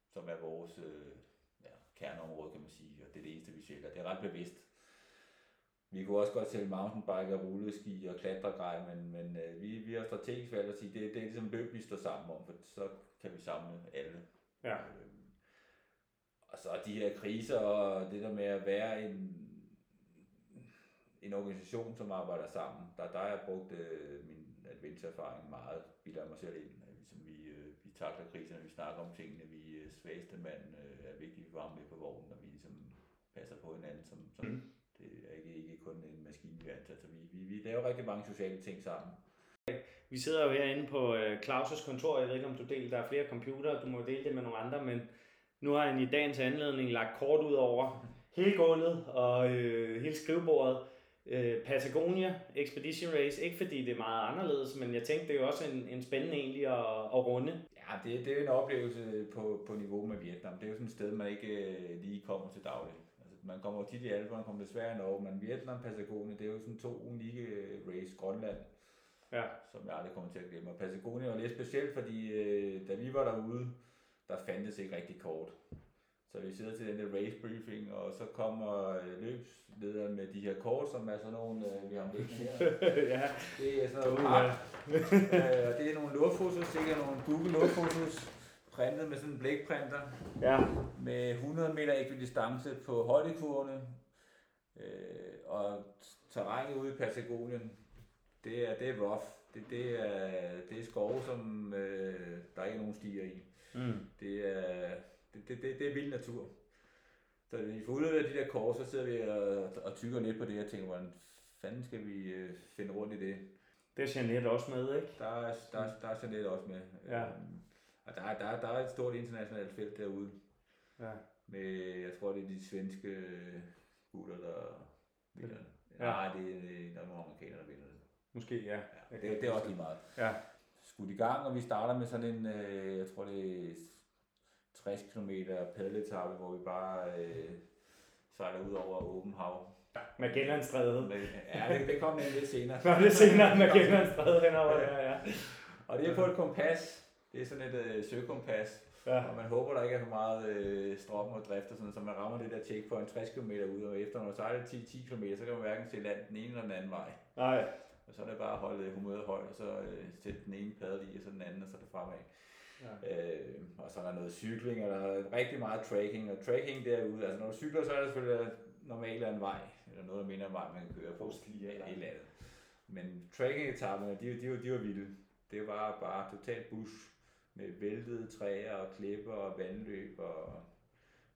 som er vores øh, ja, kerneområde, kan man sige, og det er det eneste, vi sælger. Det er ret bevidst. Vi kunne også godt sælge mountainbike og rulleski og klatregrej, men, men øh, vi, vi har strategisk valgt at sige, det, det er ligesom løb, vi står sammen om, for så kan vi samle alle. Ja. Øhm, og så de her kriser og det der med at være en, en organisation, som arbejder sammen. Der, der har jeg brugt øh, min adventure-erfaring meget, bilder mig selv ind. Ligesom vi, øh, vi takler kriserne, vi snakker om tingene, vi er svageste mand øh, er vigtigt, vi var med på vognen, og vi ligesom passer på hinanden. Som, som mm. Det er ikke, ikke kun en maskine, vi er ansat. Så vi, vi, vi laver rigtig mange sociale ting sammen. Vi sidder jo herinde på øh, Claus' kontor. Jeg ved ikke, om du deler. Der er flere computere. Du må dele det med nogle andre, men nu har han i dagens anledning lagt kort ud over hele gulvet og øh, hele skrivebordet. Øh, Patagonia Expedition Race. Ikke fordi det er meget anderledes, men jeg tænkte, det er jo også en, en spændende egentlig at, at runde. Ja, det, det er en oplevelse på, på niveau med Vietnam. Det er jo sådan et sted, man ikke øh, lige kommer til daglig. Man kommer jo tit i Alperne, man kommer desværre Norge, men Vietnam Patagonia, det er jo sådan to unikke øh, race. Grønland, Ja. som jeg aldrig kommer til at glemme. Og Patagonia var lidt specielt, fordi øh, da vi var derude, der fandtes ikke rigtig kort. Så vi sidder til den der race briefing, og så kommer øh, løbslederen med de her kort, som er sådan nogle, øh, vi har liggende her. ja. Det er sådan noget øh, og det er nogle luftfotos, sikkert nogle Google luftfotos, printet med sådan en blækprinter, ja. med 100 meter ekvidistance på højdekurvene, øh, og terrænet ude i Patagonien, det er, det er rough. Det, det, er, det er skove, som øh, der ikke er nogen stier i. Mm. Det er, det, det, det, det er vild natur. Så vi får udleveret de der kort, så sidder vi og, og tykker lidt på det og tænker, hvordan fanden skal vi øh, finde rundt i det? Det er Jeanette også med, ikke? Der er, der, er- der er Jeanette også med. Ja. Og der, er- der, er- der er et stort internationalt felt derude. Ja. Med, jeg tror, det er de svenske øh, gutter, der vinder det. Ja. Nej, det er, det er nogle amerikanere, der vinder det. Måske, ja. Ja, det, det er også lige meget. Ja. Skudt i gang, og vi starter med sådan en, øh, jeg tror det er 60 km paddeletappe, hvor vi bare øh, sejler ud over åben hav. Magellanstrædet. Ja, det, det kom lidt senere. Nå, det er senere Magellanstrædet henover, ja, ja. Og det er på et kompas. Det er sådan et øh, søkompas. Ja, Og man håber, der ikke er for meget øh, strøm og drift, og sådan, så man rammer det der checkpoint 60 km ud, og efter når man sejler 10-10 km, så kan man hverken se land den ene eller den anden vej. nej. Og så er det bare at holde humøret højt, og så øh, sætte den ene paddel i, og så den anden, og så det fremad. Ja. Øh, og så er der noget cykling, og der er rigtig meget tracking, og tracking derude, altså når du cykler, så er der selvfølgelig normalt en vej, eller noget, der minder om vej, man kan køre på. Poststier Ja, eller- et eller andet. Men tracking-etapperne, de, de, var- de var vilde. Det var bare totalt bush med væltede træer og klipper og vandløb og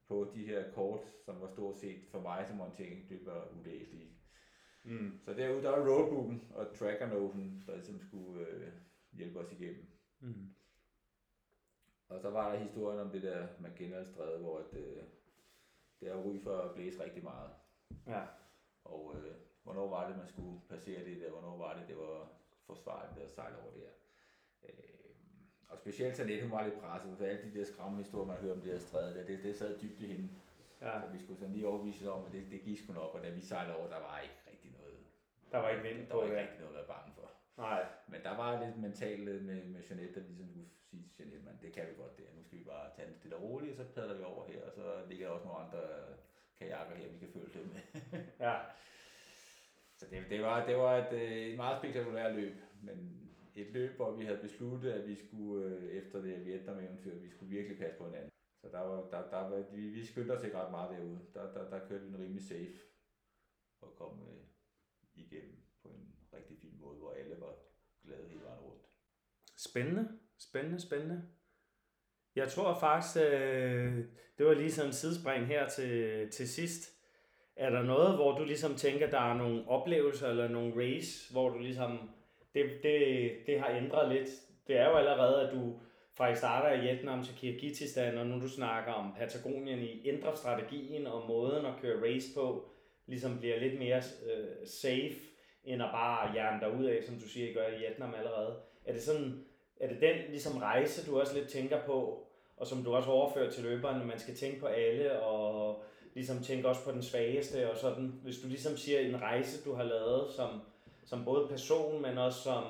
på de her kort, som var stort set for mig som orientering, det var ulæselige. Mm. Så derude, der var roadbooken og trackernoten, der ligesom skulle øh, hjælpe os igennem. Mm. Og så var der historien om det der Magellan-stræde, hvor at, øh, det er ry for at blæse rigtig meget. Ja. Og øh, hvornår var det, man skulle passere det der? Hvornår var det, det var forsvarligt at sejle over der? Øh, og specielt Tanette, hun var lidt presset, for alle de der skræmme historier, man hører om det her stræde, der, det, det sad dybt i hende. ja. Så vi skulle sådan lige overbevise om, at det, det gik sgu nok, og da vi sejlede over, der var ikke rigtig noget. Der var ikke vind Der var ikke ja. rigtig noget at være bange for. Nej. Men der var lidt mentalt med, med Jeanette, der ligesom kunne sige til Jeanette, man, det kan vi godt der. Nu skal vi bare tage det og roligt, og så padler vi over her, og så ligger der også nogle andre kajakker her, vi kan følge det med. Ja. Så det, det, var, det var et, øh, et meget spektakulært løb, men et løb, hvor vi havde besluttet, at vi skulle, øh, efter det Vietnam-eventyr, vi skulle virkelig passe på hinanden. Så der var, der, der var, vi, vi skyndte os ikke ret meget derude. Der, der, der kørte vi en rimelig safe og kom øh, igennem på en rigtig fin måde, hvor alle var glade hele vejen rundt. Spændende, spændende, spændende. Jeg tror faktisk, øh, det var lige sådan en sidespring her til, til sidst. Er der noget, hvor du ligesom tænker, der er nogle oplevelser eller nogle race, hvor du ligesom, det, det, det har ændret lidt? Det er jo allerede, at du fra I starter i Vietnam til Kirgisistan, og nu du snakker om Patagonien i ændrer strategien og måden at køre race på, ligesom bliver lidt mere øh, safe, end at bare jern dig ud af, som du siger, I gør i Vietnam allerede. Er det sådan, er det den ligesom rejse, du også lidt tænker på, og som du også overfører til løberne, man skal tænke på alle, og ligesom tænke også på den svageste, og sådan, hvis du ligesom siger en rejse, du har lavet som, som både person, men også som,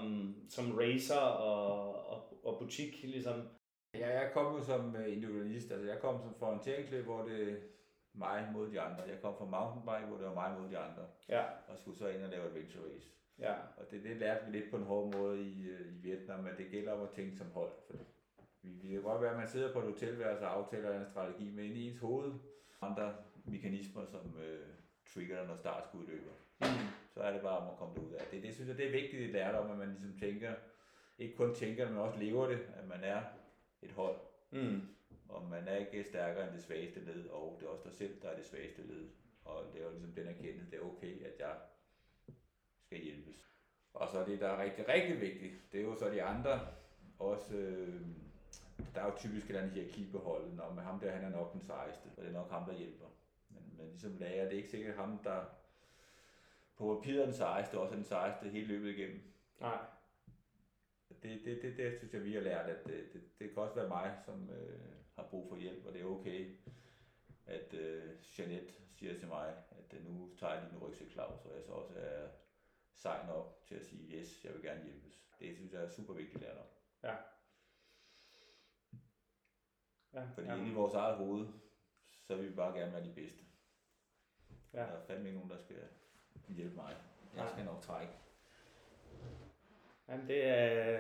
som racer og, og, og butik, ligesom. Ja, jeg kom jo som øh, individualist, altså jeg kom som orienteringsløb, hvor det er mig mod de andre. Jeg kom fra mountainbike, hvor det var mig mod de andre, Ja, og skulle så ind og lave adventure race. ja, Og det, det lærte vi lidt på en hård måde i, øh, i Vietnam, at det gælder om at tænke som hold. For vi, vi kan godt være, at man sidder på et hotelværelse og aftaler en strategi, men inde i ens hoved andre mekanismer, som øh, trigger, når startskuddet løber. Mm. Så er det bare om at komme ud af. Det, det synes jeg, det er vigtigt i lærdom, at man ligesom tænker, ikke kun tænker, men også lever det, at man er et hold. Mm. Og man er ikke stærkere end det svageste led, og det er også dig selv, der er det svageste led. Og det er jo ligesom den erkendelse, det er okay, at jeg skal hjælpes. Og så det, der er rigtig, rigtig vigtigt, det er jo så de andre også, øh, der er jo typisk et eller andet hierarki på holdet, når med ham der, han er nok den sejeste, og det er nok ham, der hjælper. Men, men ligesom lærer, det er ikke sikkert ham, der på papiret er den sejeste, også den sejeste hele løbet igennem. Nej. Det, det, det, det synes jeg, vi har lært, at det, det, det kan også være mig, som øh, har brug for hjælp, og det er okay, at øh, Jeanette siger til mig, at øh, nu tager jeg lige en rygsæk Claus, og jeg så også er sej nok til at sige, yes, jeg vil gerne hjælpes. Det synes jeg er super vigtigt at lære om. Ja. Ja, Fordi ja. inde i vores eget hoved, så vil vi bare gerne være de bedste. Ja. Der er fandme ikke nogen, der skal hjælpe mig. Jeg skal nok trække. Jamen, det er,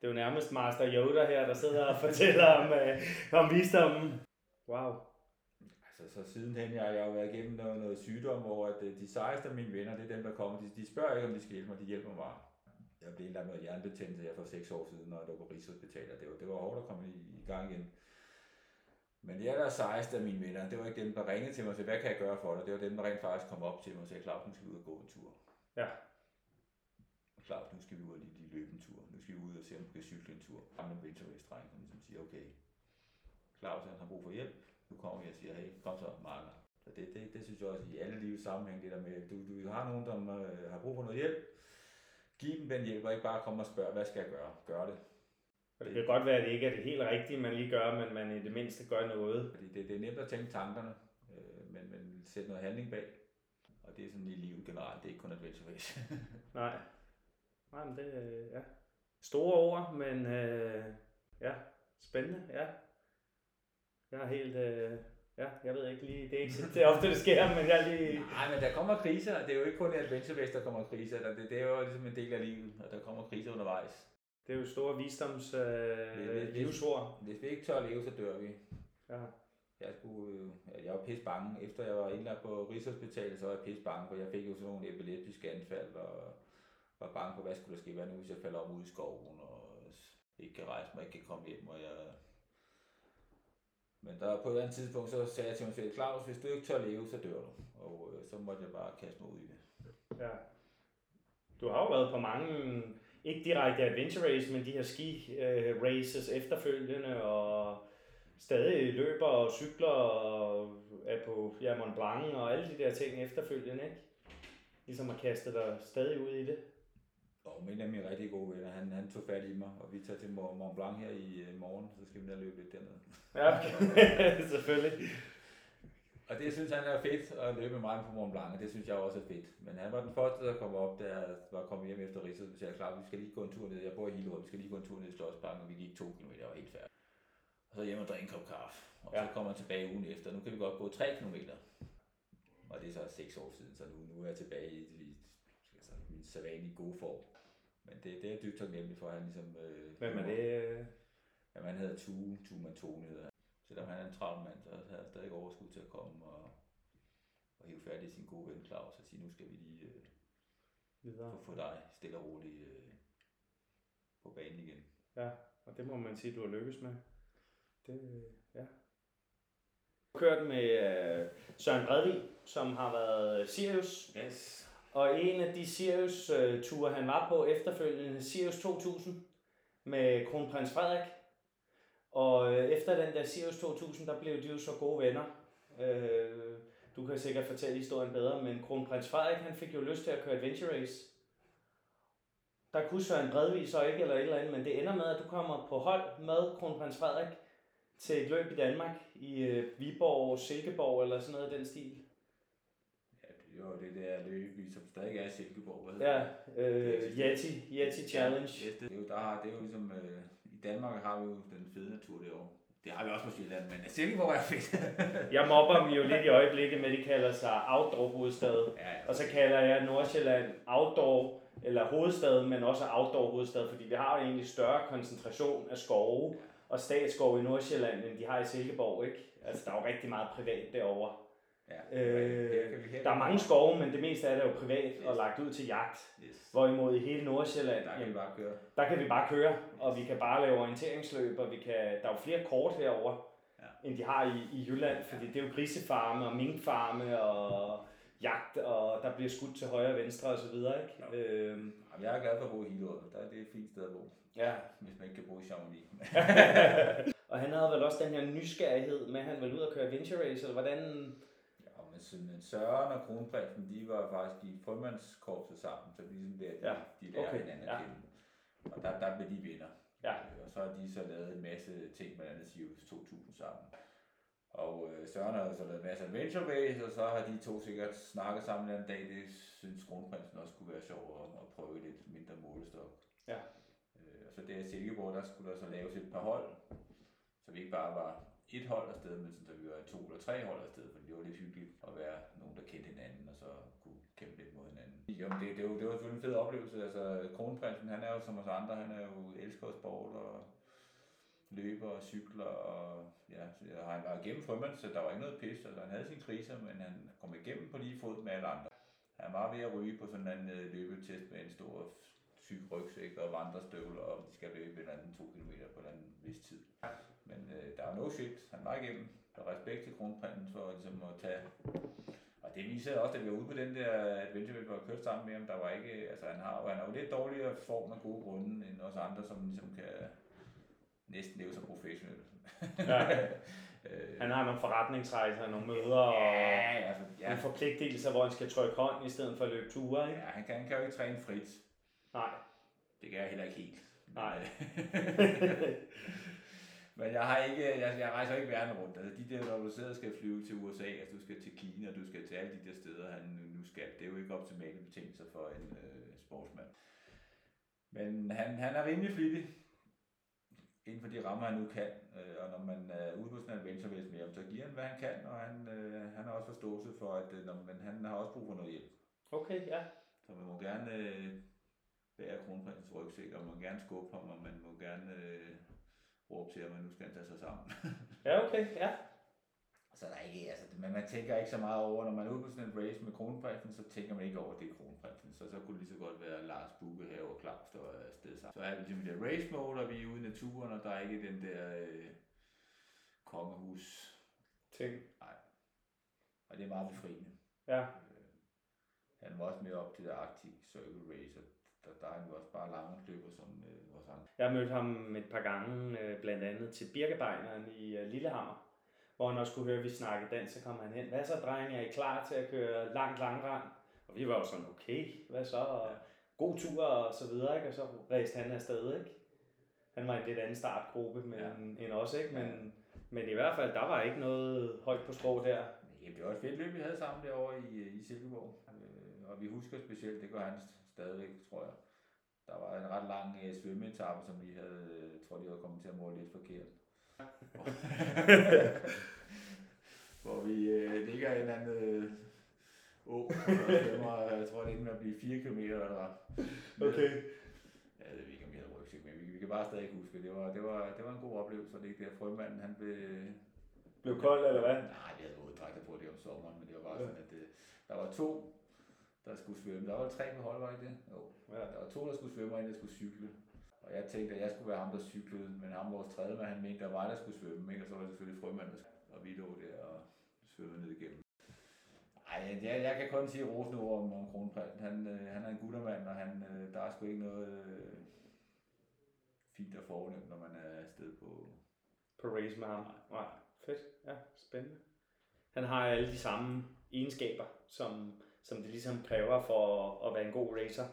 det er jo nærmest Master Yoda her, der sidder og fortæller om, øh, om visdommen. Wow. Altså, så sidenhen, jeg, jeg har været igennem noget, noget sygdom, hvor at, øh, de sejeste af mine venner, det er dem, der kommer. De, de spørger ikke, om de skal hjælpe mig, de hjælper mig bare. Jeg blev indlagt med hjernebetændelse her for seks år siden, når jeg lå på Rigshospitalet. Det var, det var hårdt at komme i, i gang igen. Men de aller sejeste af mine venner, det var ikke dem, der ringede til mig og sagde, hvad kan jeg gøre for dig? Det var dem, der rent faktisk kom op til mig og sagde, Claus, nu skal vi ud og gå en tur. Ja. Claus, nu skal vi ud og lige, løbe en tur. Nu skal vi ud og se, om vi kan cykle en tur. Gamle vintervægtsdreng, som ligesom siger, okay, Claus han har brug for hjælp. Nu kommer vi og siger, hey, kom så, Marker. Så det, det, det synes jeg også i alle livets sammenhæng, det der med, du, du har nogen, der øh, har brug for noget hjælp. Giv dem den hjælp, og ikke bare komme og spørge, hvad skal jeg gøre? Gør det. Og det kan godt være, at det ikke er det helt rigtige, man lige gør, men man i det mindste gør noget. Fordi det, det er nemt at tænke tankerne, øh, men, men sætte noget handling bag. Og det er sådan i livet generelt, det er ikke kun adventure race. Nej. Nej, men det øh, ja. Store ord, men øh, ja, spændende, ja. Jeg er helt, øh, ja, jeg ved ikke lige, det er ikke så det er ofte, det sker, men jeg er lige... Nej, men der kommer kriser, det er jo ikke kun i adventure race, der kommer kriser, der, det, det er jo ligesom en del af livet, og der kommer kriser undervejs. Det er jo store visdoms øh, det- livsord. Hvis vi ikke tør at leve, så dør vi. Ja. Jeg, skulle, øh, jeg var pisse bange. Efter jeg var indlagt på Rigshospitalet, så var jeg pisse bange, for jeg fik jo sådan nogle epileptiske anfald, og var bange for, hvad skulle der ske, hvad nu, hvis jeg falder om ude i skoven, og ikke kan rejse mig, ikke kan komme hjem, og jeg... Men der på et andet tidspunkt, så sagde jeg til mig selv, Claus, hvis du ikke tør leve, så dør du. Og øh, så måtte jeg bare kaste mig ud i det. ja. Du har jo været på mange, ikke direkte adventure race, men de her ski øh, races efterfølgende, og stadig løber og cykler og er på ja, Mont Blanc og alle de der ting efterfølgende, ikke? Ligesom at kaste dig stadig ud i det. Og en af mine rigtig gode venner, han, han tog fat i mig, og vi tager til Mont Blanc her i øh, morgen, så skal vi ned og løbe lidt dernede. Ja, okay. selvfølgelig. Og det synes han er fedt at løbe med mig på Mont Blanc, og det synes jeg også er fedt. Men han var den første, der kom op, jeg var kommet hjem efter Ridset, og sagde, klar, vi skal lige gå en tur ned. Jeg bor i Hillerød, vi skal lige gå en tur ned i Slottsparken, og vi gik to kilometer, og var helt færdig. Og så hjem og drikke en kop kaffe. Og ja. Så kommer jeg tilbage ugen efter. Nu kan vi godt gå 3 kilometer. Og det er så 6 år siden, så nu, nu er jeg tilbage i, i altså, min sædvanlige gode form. Men det, det er dybt taknemmelig for, at han ligesom... Øh, Hvem er det? Jamen, han hedder Tue, Tue Mantone hedder han. Selvom han er en travl mand, så har jeg stadig overskud til at komme og, og hive fat i sin gode ven Claus og sige, nu skal vi lige øh, Videre. få, få dig stille og roligt øh, på banen igen. Ja, og det må man sige, du har lykkes med. Det, ja. Kørt med øh, Søren Bredvig, som har været Sirius. Yes. Og en af de Sirius-ture, han var på efterfølgende, Sirius 2000, med kronprins Frederik. Og øh, efter den der Sirius 2000, der blev de jo så gode venner. Øh, du kan sikkert fortælle historien bedre, men kronprins Frederik, han fik jo lyst til at køre Adventure Race. Der kunne Søren Bredvig så ikke, eller et eller andet, men det ender med, at du kommer på hold med kronprins Frederik til et løb i Danmark, i øh, Viborg, Silkeborg eller sådan noget i den stil. Ja, det jo det der løb, som stadig er i Silkeborg. Hvad Ja, det? øh, Yeti, Yeti Challenge. Yes, det, er jo, der har, det er jo ligesom, øh, i Danmark har vi jo den fede natur derovre. Det har vi også på Sjælland, men Silkeborg er fedt. Jeg mobber dem jo lidt i øjeblikket med, at de kalder sig outdoor hovedstad. ja, ja. Og så kalder jeg Nordsjælland outdoor, eller hovedstad, men også outdoor hovedstad, fordi vi har jo egentlig større koncentration af skove og statsskov i Nordsjælland, end de har i Silkeborg, ikke? Altså, der er jo rigtig meget privat derovre. Ja, Øh, vi Der er mange skove, men det meste af det er jo privat og Yes. lagt ud til jagt. Yes. Hvorimod i hele Nordsjælland, Der kan vi jamen, bare køre. der kan vi bare køre, og vi kan bare lave orienteringsløb, og vi kan, der er jo flere kort herover Ja. end de har i, i Jylland, fordi det er jo grisefarme og minkfarme og jagt, og der bliver skudt til højre og venstre og så videre, ikke? Ja. Øhm, Jamen, jeg er glad for at bo i Hillerød. Der er det et fint sted at bo, ja. hvis man ikke kan bo i Chamonix. og han havde vel også den her nysgerrighed med, at han ville ud og køre venture race, eller hvordan... Ja, men Søren og Kronprinsen, de var faktisk i frømandskorpset sammen, så ligesom der, de, Ja, de lærer okay, hinanden ja. at kende. Og der, der blev de venner. Ja. Øh, Og så har de så lavet en masse ting, blandt andet Sirius 2000 sammen. Og øh, Søren har så lavet en masse adventure race, og så har de to sikkert snakket sammen en dag. Det synes Kronprinsen også kunne være sjovt at, at prøve lidt mindre målestok. Ja. Øh, og så der i Silkeborg, der skulle der så laves et par hold, så vi ikke bare var et hold afsted, men sådan, så vi var to eller tre hold afsted, fordi det var lidt hyggeligt at være nogen, der kendte hinanden, og så kunne kæmpe lidt mod hinanden. Jamen, det, det, var, det var selvfølgelig en fed oplevelse. Altså, Kronprinsen, han er jo som os andre, han er jo elsker sport og løber og cykler, og ja, så har han var igennem frømand, så der var ikke noget pis, altså han havde sine kriser, men han kom igennem på lige fod med alle andre. Han var ved at ryge på sådan en øh, løbetest med en stor tyk rygsæk og vandrestøvler, og de skal løbe en eller anden to kilometer på en eller anden vis tid. Men øh, der var no shit, han var igennem. Der var respekt til kronprinsen for ligesom at tage... Og det viser også, at vi var ude på den der adventure, vi var kørt sammen med ham. Der var ikke, altså han har, han er jo lidt dårligere form af gode grunde end os andre, som ligesom kan næsten leve som professionel. Ja. øh, Han har nogle forretningsrejser, nogle møder og ja, altså, ja, nogle forpligtelser, hvor han skal trykke hånd i stedet for at løbe ture, ja, ikke? han, kan, han kan jo ikke træne frit. Nej. Det kan jeg heller ikke helt. Nej. Men jeg har ikke, jeg, jeg rejser ikke verden rundt. Altså de der, når du sidder og skal flyve til USA, altså du skal til Kina, du skal til alle de der steder, han nu- nu skal. Det er jo ikke optimale betingelser for en øh, sportsmand. Men han, han er rimelig flittig inden for de rammer, han nu kan. Øh, og når man er ude på sådan en adventure race med ham, så giver han, hvad han kan, og han, øh, han har også forståelse for, at øh, når, men han har også brug for noget hjælp. Okay, ja. Så man må gerne øh, bære kronprinsens rygsæk, og man må gerne skubbe ham, og man må gerne øh, råbe til ham, at nu skal han tage sig sammen. Ja, okay, ja. så der er ikke, altså, men man tænker ikke så meget over, når man er ude på sådan en race med kronprinsen, så tænker man ikke over, at det er kronprinsen. Så, så kunne det lige så godt være Lars Bugge her og Claus, der er afsted sammen. Så er vi ligesom i det race mode, og vi er ude i naturen, og der er ikke den der øh, kongehus. Ting. Og det er meget befriende. Ja. Han var også med op til det Arctic Circle Race, og der, der er han jo også bare lange løber som øh, andre. Jeg har mødt ham et par gange, øh, blandt andet til Birkebeineren i øh, Lillehammer, hvor han også kunne høre, at vi snakkede dansk, så kom han hen. Hvad så, drenge? Er I klar til at køre langt, langt rand? Og vi var jo sådan, okay, hvad så? Og god tur og så videre, ikke? Og så rejste han afsted, ikke? Han var i en lidt anden startgruppe men, Ja. end os, ikke? Men, men i hvert fald, der var ikke noget højt på sprog der. Jamen, det var et fedt løb, vi havde sammen derovre i, i Silkeborg. Øh, og vi husker specielt, det gør han stadigvæk, tror jeg. Der var en ret lang øh, svømmeetappe, som vi havde, øh, jeg tror de havde kommet til at måle lidt forkert. Hvor vi øh, ligger i en eller anden øh, å, og svømmer, jeg tror det endte med at blive 4 km, eller det. Okay. Ja, jeg ved ikke, om vi havde rygsæk, men vi, vi kan bare stadig huske, det var, det var, det var en god oplevelse, og det der frømanden, han blev, Blev kold, eller hvad? Nej, vi havde våddragter på det om sommeren, men det var bare sådan, at det, der var to, der skulle svømme. Der var tre på hold, var det ikke det? Jo. Ja. Der var to, der skulle svømme, og en, der skulle cykle. Og jeg tænkte, at jeg skulle være ham, der cyklede, men ham, vores tredje mand, han mente, at var mig, der skulle svømme, ikke? og så var det selvfølgelig frømand, der og vi lå der og svømmede ned igennem. Ej, jeg, jeg kan kun sige rosende ord om, om kronprinsen. Han, øh, han er en guttermand, og han, øh, der er sgu ikke noget øh, fint og fornemt, når man er afsted på... På race med ham. Nej, fedt. Ja, spændende. Han har alle de samme egenskaber, som, som det ligesom kræver for at, være en god racer.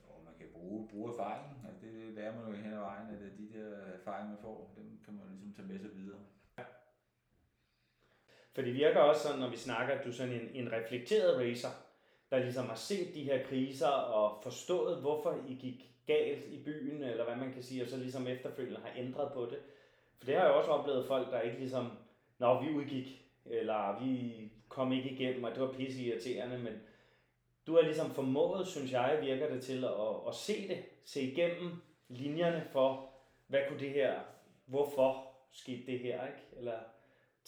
Jo, man kan bruge, bruge erfaring. Altså det lærer man jo hen ad vejen, at de der erfaringer, man får, dem kan man ligesom tage med sig videre. For det virker også sådan, når vi snakker, at du er sådan en, en reflekteret racer, der ligesom har set de her kriser og forstået, hvorfor I gik galt i byen, eller hvad man kan sige, og så ligesom efterfølgende har ændret på det. For det har jeg også oplevet folk, der ikke ligesom, når vi udgik, eller vi kom ikke igennem, og det var pisse irriterende, men du har ligesom formået, synes jeg, virker det til at, at se det, se igennem linjerne for, hvad kunne det her, hvorfor skete det her, ikke? Eller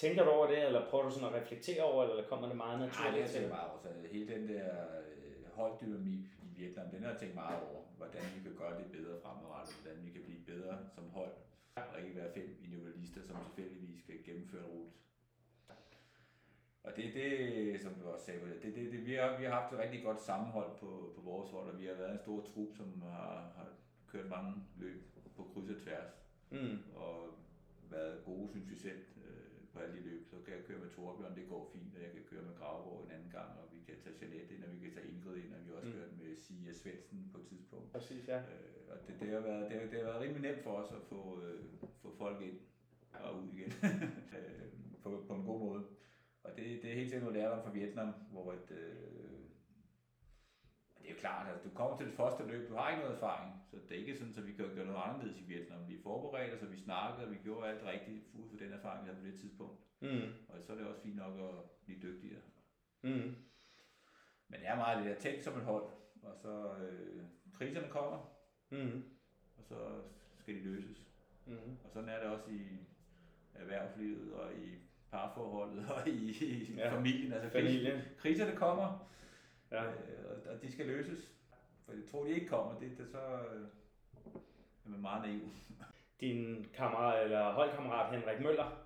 Tænker du over det, eller prøver du sådan at reflektere over det, eller kommer det meget Nej, naturligt det har jeg meget over. Så hele den der øh, holddynamik i Vietnam, den har jeg tænkt meget over. Hvordan vi kan gøre det bedre fremadrettet, hvordan vi kan blive bedre som hold, og ikke være fem individualister, som tilfældigvis skal gennemføre en rute. Og det er det, som du også sagde, det, det, det, vi, har, vi har haft et rigtig godt sammenhold på, på vores hold, og vi har været en stor trup, som har, har kørt mange løb på kryds og tværs, Mm. og været gode, synes vi selv, øh, på alle de løb. Så kan jeg køre med Torbjørn, det går fint, og jeg kan køre med Gravgaard en anden gang, og vi kan tage Jeanette ind, og vi kan tage Ingrid ind, og vi har også Mm. kørt med Sia Svendsen på et tidspunkt. Præcis, ja. Øh, og det, det, har været, det, har, det har været rimelig nemt for os at få, øh, få folk ind og ud igen øh, på, på en god måde. Og det, det er helt sikkert noget lærdom fra Vietnam, hvor et, øh, det er jo klart, at altså, du kommer til det første løb, du har ikke noget erfaring, så det er ikke sådan, at vi kan gøre noget anderledes i Vietnam. Vi er forberedt, så vi snakkede, og vi gjorde alt rigtigt ud for den erfaring, vi havde på det tidspunkt. Mm. Og så er det også fint nok at blive dygtigere. Mm. Men det er meget det der tænkt som et hold, og så øh, kriserne kommer, Mm. og så skal de løses. Mm. Og sådan er det også i erhvervslivet og i parforholdet og i, i Ja, familien. Altså Familien. Kriser, kriserne kommer, Ja. øh, og, de skal løses. For jeg tror, de ikke kommer, det, det så øh, er man meget naiv. Din kammerat, eller holdkammerat Henrik Møller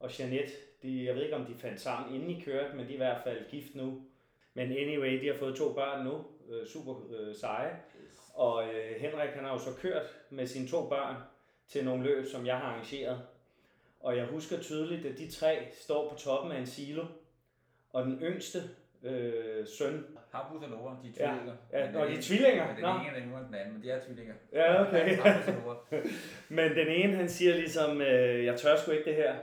og Jeanette, de, jeg ved ikke om de fandt sammen inden I kørte, men de er i hvert fald gift nu. Men anyway, de har fået to børn nu, øh, super øh, seje. Og øh, Henrik han har jo så kørt med sine to børn til nogle løb, som jeg har arrangeret. Og jeg husker tydeligt, at de tre står på toppen af en silo. Og den yngste øh, søn, Hampus og Nora, de er Ja, tvillinger. ja, Men og de er ene- tvillinger? Den ene er yngre end den anden, men de er tvillinger. Ja, okay. Men den ene, han siger ligesom, øh, jeg tør sgu ikke det her.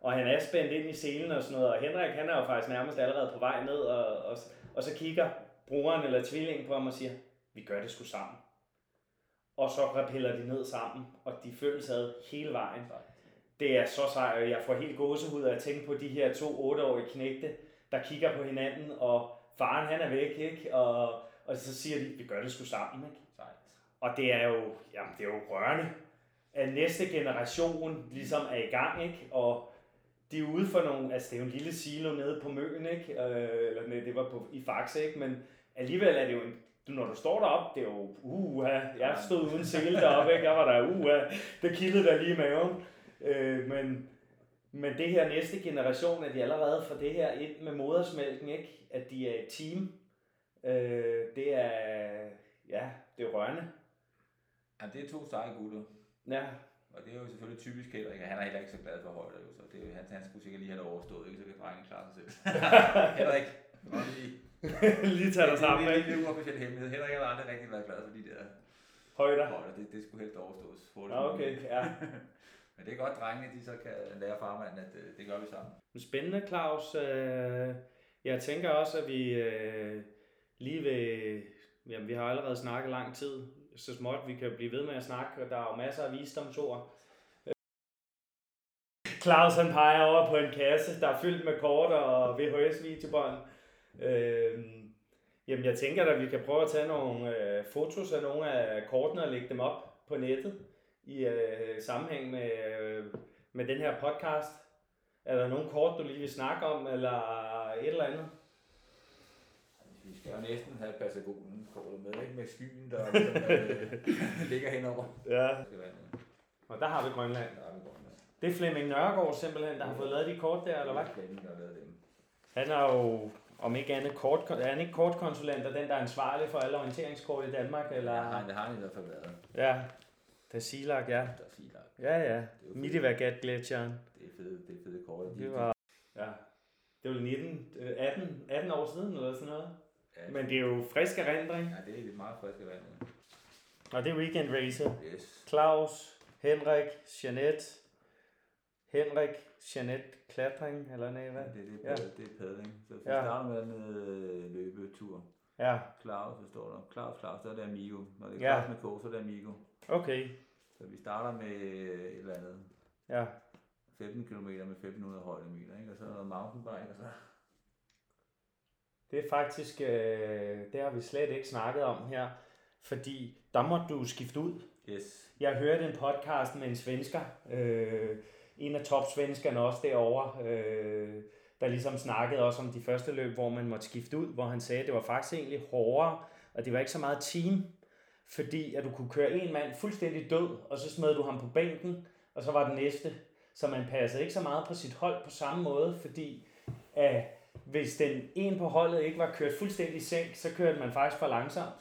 Og han er spændt ind i selen og sådan noget. Og Henrik, han er jo faktisk nærmest allerede på vej ned. Og, og, og så kigger broren eller tvillingen på ham og siger, vi gør det sgu sammen. Og så rappiller de ned sammen, og de føles ad hele vejen. Det er så sejt, og jeg får helt gåsehud af at tænke på de her to otteårige knægte, der kigger på hinanden, og faren han er væk, ikke? Og, og så siger de, vi gør det sgu sammen, ikke? Sejt. Og det er jo, jamen, det er jo rørende, at næste generation ligesom er i gang, ikke? Og de er ude for nogle, altså det er jo en lille silo nede på Møen, ikke? Øh, eller nej, det var på, i Faxe, ikke? Men alligevel er det jo en, når du står deroppe, det er jo, uha, jeg stod uden sele deroppe, ikke? Jeg var der, uha, det kildede der lige i maven. Øh, men, men det her næste generation, at de allerede får det her ind med modersmælken, ikke? At de er et team, øh, det er, ja, det er rørende. Ja, det er to seje gutter. Ja, Og det er jo selvfølgelig typisk Henrik, han er heller ikke så glad for holdet, jo, så det er, han, han skulle sikkert lige have det overstået, ikke? så kan drengen klare sig selv. Henrik, lige. lige tage dig sammen, det, er en uofficiel hemmelighed. Henrik har aldrig rigtig været glad for de der Højder. og det, det skulle helst overstås. hurtigt Ja, okay, ja. Men det er godt, drengene, de så kan lære farmanden, at øh, det gør vi sammen. Spændende, Claus. Øh, jeg tænker også, at vi øh, lige ved... Jamen, vi har allerede snakket lang tid, så småt vi kan blive ved med at snakke, og der er jo masser af visdomsord. Claus han peger over på en kasse, der er fyldt med kort og VHS-videobånd. Øh, jamen, jeg tænker at vi kan prøve at tage nogle øh, fotos af nogle af kortene og lægge dem op på nettet i øh, sammenhæng med, øh, med den her podcast. Er der nogle kort, du lige vil snakke om, eller et eller andet? Vi skal jo næsten have Patagonen kortet med, ikke? Med skyen, der ligesom, øh, ligger henover. Ja. Og der har vi Grønland. Der er vi med. Det er Flemming Nørgaard simpelthen, der har fået lavet de kort der, eller hvad? Flemming, der har lavet dem. Han er jo, om ikke andet, kort, er han ikke kortkonsulent, og den, der er ansvarlig for alle orienteringskort i Danmark, eller? Ja, nej, det har han i hvert fald været. Ja, det er Silak, ja. Der er Silak. Ja, ja. Det er jo fedt. Midivagat gletsjeren. Det er fede, det er fede kort. Det var, ja. Det var 19, øh, 18, 18 år siden, eller sådan noget. ja, Men det er jo frisk erindring. Ja, det er lidt meget friske vand. Og det er Weekend Racer. Yes. Claus, Henrik, Jeanette, Henrik, Jeanette Klatring, eller nej, hvad? Det, det, er, ja. det er padling. Så vi Ja. starter med en øh, løbetur. Ja, Claus, så står der. Claus, Claus, så er det Amigo. Når det er Ja. Claus med K, så er det Amigo. Okay. Så vi starter med et eller andet. Ja, 15 km med 1500 højdemeter, ikke? Og så noget mountainbike, og så... det er faktisk, øh, det har vi slet ikke snakket om her, fordi der må du skifte ud. Yes. Jeg hørte en podcast med en svensker, øh, en af topsvenskerne også derovre, øh, der ligesom snakkede også om de første løb, hvor man måtte skifte ud, hvor han sagde, at det var faktisk egentlig hårdere, og det var ikke så meget team, fordi at du kunne køre en mand fuldstændig død, og så smed du ham på bænken, og så var den næste. Så man passede ikke så meget på sit hold på samme måde, fordi at hvis den en på holdet ikke var kørt fuldstændig i sænk, så kørte man faktisk for langsomt.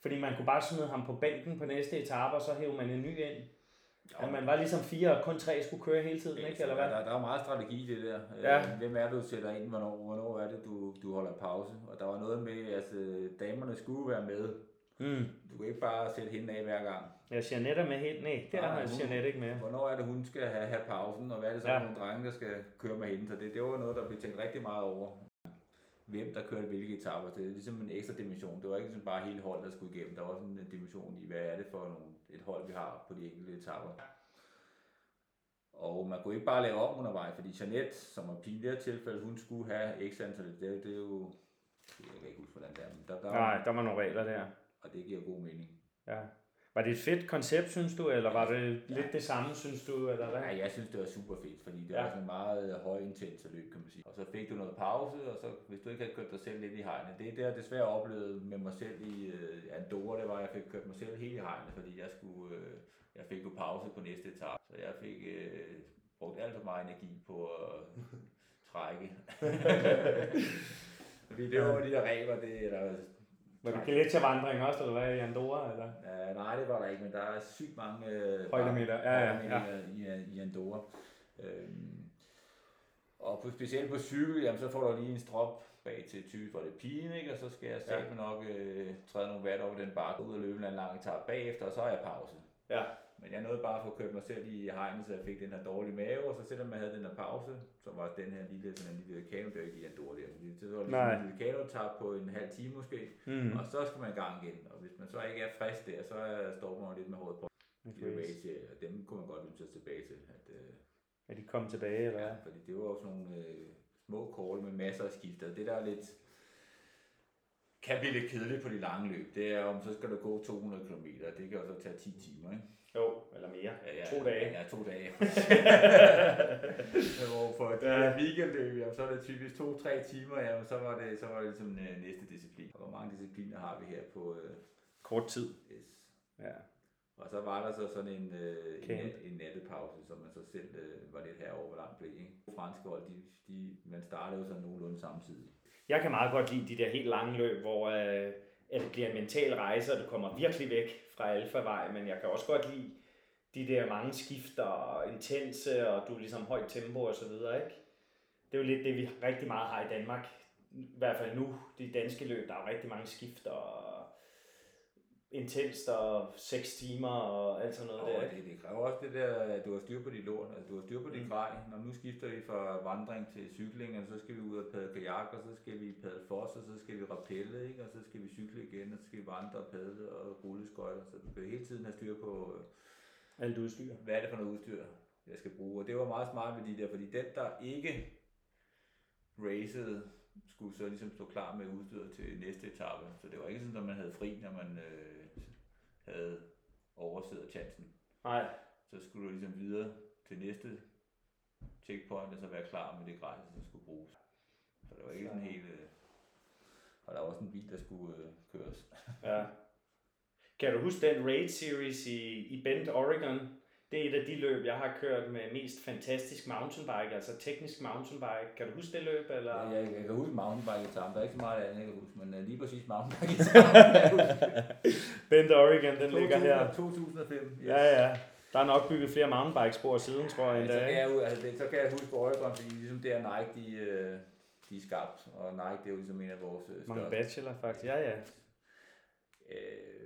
Fordi man kunne bare smide ham på bænken på næste etape, og så hævde man en ny ind. Ja, man var ligesom fire, og kun tre skulle køre hele tiden, ikke? Eller hvad? Der, der er meget strategi i det der. Ja. Øh, Hvem er det, du sætter ind, hvornår, hvornår er det, du, du holder pause? Og der var noget med, altså damerne skulle være med. Mm. Du kan ikke bare sætte hende af hver gang. Ja, Jeanette er med helt. Nej, det hun- Jeanette ikke med. Hvornår er det, hun skal have, have pausen, og hvad er det så Ja. nogle drenge, der skal køre med hende? Så det, det var noget, der blev tænkt rigtig meget over. Hvem der kørte hvilke etapper. Det er ligesom en ekstra dimension. Det var ikke sådan bare hele holdet, der skulle igennem. Der var sådan en dimension i, hvad er det for nogle, et hold, vi har på de enkelte etapper. Og man kunne ikke bare lave om undervejs, fordi Jeanette, som var pige i det tilfælde, hun skulle have x antal. Det, det er jo... Jeg kan ikke huske, hvordan det er, men der, der, Nej, der var nogle regler der. Og det giver god mening. Ja. Var det et fedt koncept, synes du, eller var det lidt det samme, synes du, eller hvad? Ja, jeg synes, det var super fedt, fordi det Ja. ja. var sådan en meget højintens løb, kan man sige. Og så fik du noget pause, og så hvis du ikke havde kørt dig selv lidt i hegnet, det er det, jeg desværre oplevede med mig selv i øh, Andorra, det var, at jeg fik kørt mig selv helt i hegnet, fordi jeg skulle, øh, jeg fik jo pause på næste etape, så jeg fik øh, brugt alt for meget energi på at trække. fordi det var de der regler, det, eller Var det Gletschervandring også, eller hvad, i Andorra, eller? Uh, nej, det var der ikke, men der er sygt mange øh, Højdemeter, ja, ja, højdemeter i, i Andorra. Øhm, og på, specielt på cykel, jamen, så får du lige en strop bag til typisk, hvor det er pigen, ikke? og så skal jeg Ja. ja. nok øh, træde nogle watt over den bakke ud og løbe en lang etape bagefter, og så har jeg pause. Ja. Men jeg nåede bare at få kørt mig selv i hegnet, så jeg fik den her dårlige mave, og så selvom jeg havde den her pause, så var den her lille, sådan en lille kano, det var ikke i Andorra der, men det var ligesom Nej. en lille kano på en halv time måske, Mm. og så skal man i gang igen, og hvis man så ikke er frisk der, så står man lidt med hovedet på okay. og dem kunne man godt lytte sig tilbage til. At, øh, Er de kommet tilbage, eller ja, fordi det var sådan nogle øh, små call med masser af skifter. Det der er lidt, kan blive lidt kedeligt på de lange løb, det er om så skal du gå 200 km, det kan jo så tage 10 timer, ikke? Eller mere. Ja, ja, To dage. Ja, to dage. Hvor for et Ja. ja. weekendløb, jamen, så er det typisk to-tre timer, jamen, så var det, så var det ligesom øh, næste disciplin. Og hvor mange discipliner har vi her på øh, Kort tid. yes. Ja. Og så var der så sådan en, øh, en, Camp. nat- en nattepause, som man så selv øh, var lidt herover, hvor langt blev. Ikke? Franske hold, de, de, man startede jo sådan nogenlunde samtidig. Jeg kan meget godt lide de der helt lange løb, hvor øh, at det bliver en mental rejse, og du kommer virkelig væk fra alfavej, men jeg kan også godt lide de der mange skifter, intense, og du er ligesom højt tempo og så videre, ikke? Det er jo lidt det, vi rigtig meget har i Danmark. I hvert fald nu, de danske løb, der er rigtig mange skifter, og intenst, og 6 timer, og alt sådan noget Og der, det, det kræver også det der, at du har styr på dit lort, altså du har styr på dit Mm. grej. Når nu skifter vi fra vandring til cykling, og så skal vi ud og padle kajak, og så skal vi padle fos, og så skal vi rappelle, ikke? og så skal vi cykle igen, og så skal vi vandre og padle og rulle skøjter. Så du skal hele tiden have styr på, øh, Alt udstyr. hvad er det for noget udstyr, jeg skal bruge. Og det var meget smart ved de der, fordi den, der ikke racede, skulle så ligesom stå klar med udstyret til næste etape. Så det var ikke sådan, at man havde fri, når man øh, havde overset chancen. Nej, Så skulle du ligesom videre til næste checkpoint, og så være klar med det grej, som skulle bruges. Så det var ikke sådan helt... Øh, og der var også en bil, der skulle øh, køres. Ja. Kan du huske den Raid Series i, i Bend, Oregon? Det er et af de løb, jeg har kørt med mest fantastisk mountainbike, altså teknisk mountainbike. Kan du huske det løb? Eller? Ja, jeg, jeg kan huske mountainbike etappen. Der er ikke så meget andet, jeg kan huske, men øh, lige præcis mountainbike etappen. Bend, Oregon, den ligger her. 2005. Yes. Ja, ja. Der er nok bygget flere mountainbike-spor siden, tror jeg Ja, så, kan jeg, altså, det, så kan jeg huske Oregon, fordi ligesom det er Nike, de, øh, de er skabt. Og Nike, det er jo ligesom en af vores øh, Mange største. bachelor, faktisk. Ja, ja. Øh,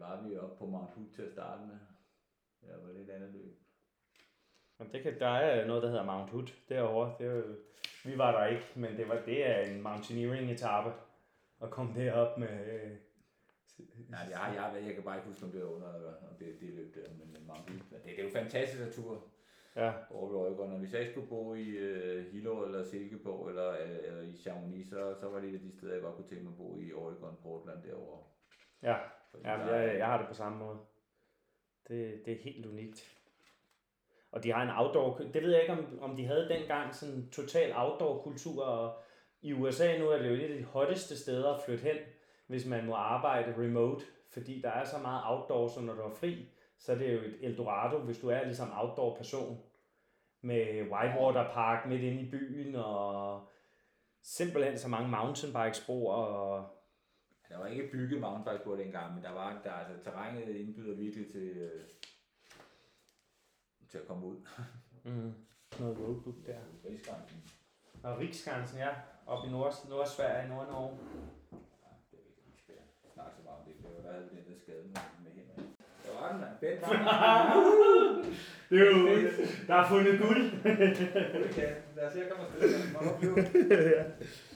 var vi oppe på Mount Hood til at starte med? Ja, var det et andet løb? Og det kan, der er noget, der hedder Mount Hood derovre. Det er jo, vi var der ikke, men det, var, det er en mountaineering etape at komme derop med... Øh, Nej, jeg, jeg, jeg kan bare ikke huske, om det var under, om det, det løb der, men men Mount Hood. Det, det er jo fantastisk at tur ja, over ved Oregon, og hvis jeg skulle bo i øh, Hilo eller Silkeborg eller, eller, eller i Chamonix, så, så var det et af de steder, jeg godt kunne tænke mig at bo i Oregon, Portland derovre. ja. Ja, jeg, jeg har det på samme måde. Det, det er helt unikt. Og de har en outdoor, det ved jeg ikke, om, om de havde dengang sådan en total outdoor-kultur, og i USA nu er det jo et af de hotteste steder at flytte hen, hvis man må arbejde remote, fordi der er så meget outdoor, så når du er fri, så er det jo et Eldorado, hvis du er ligesom outdoor person, med Whitewater Park midt inde i byen, og simpelthen så mange mountainbikespor, og Der var ikke bygget mountainbike på dengang, men der var der, altså, terrænet indbyder virkelig til, øh, til at komme ud. mm, noget roadbook der. Rigsgrænsen. Og Riksgrænsen, ja, oppe i Nord, Nordsverige, Nord-Norge. Ja, det er ikke rigtig spændende. Snak så meget om det. Det var havde vi den der skade med, med Henrik. Der var den, mand. Bent Det er jo, der er fundet guld. Kan. Lad os se, at komme afsted. Må du blive.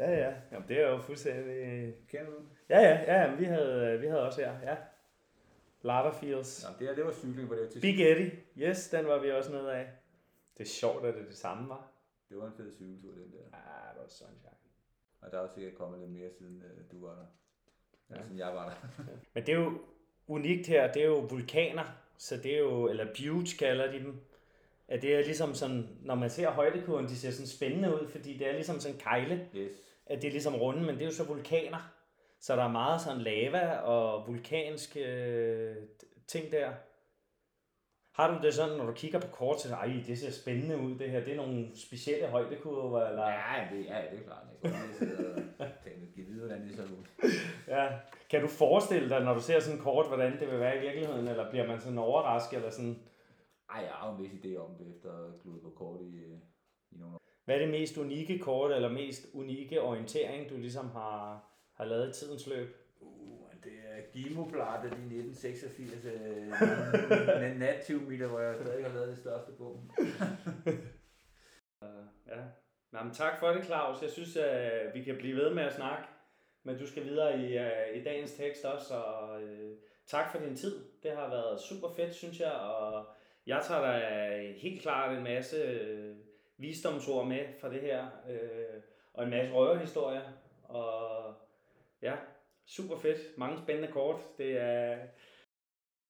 Ja, ja. Jamen, det er jo fuldstændig... Kender du? Ja, ja, ja, jamen, vi havde, vi havde også her, ja. Lava Fields. Nå, det her, det var cykling på det her Big Eddie. Yes, den var vi også nede af. Det er sjovt, at det det samme, var. Det var en fed cykeltur, den der. Ja, det var sunshine. Og der er også sikkert kommet lidt mere, siden øh, du var der. Ja. Siden jeg var der. Men det er jo unikt her, det er jo vulkaner, så det er jo, eller buttes kalder de dem. At det er ligesom sådan, når man ser højdekurven, de ser sådan spændende ud, fordi det er ligesom sådan en kejle, Yes. At det er ligesom runde, men det er jo så vulkaner. Så der er meget sådan lava og vulkansk øh, ting der. Har du det sådan, når du kigger på kort, så ej, det ser spændende ud det her, det er nogle specielle højdekurver, eller? Ja, det, ja, det er klart. Jeg kunne lige sidde og videre, hvordan det så ud. Ja. Kan du forestille dig, når du ser sådan kort, hvordan det vil være i virkeligheden, eller bliver man sådan overrasket, eller sådan, Ej, jeg har jo en vis idé om det, efter at på kort i, øh, i nogle år. Hvad er det mest unikke kort, eller mest unikke orientering, du ligesom har, har lavet i tidens løb? Uh, det er Gimobladet i 1986, øh, en nativ meter, hvor jeg stadig har lavet det største på. Ja. Nå, men tak for det, Claus. Jeg synes, at vi kan blive ved med at snakke, men du skal videre i, øh, i dagens tekst også, og øh, tak for din tid. Det har været super fedt, synes jeg, og jeg tager da helt klart en masse øh, visdomsord med fra det her, øh, og en masse røverhistorier, og ja, super fedt. Mange spændende kort. Det er,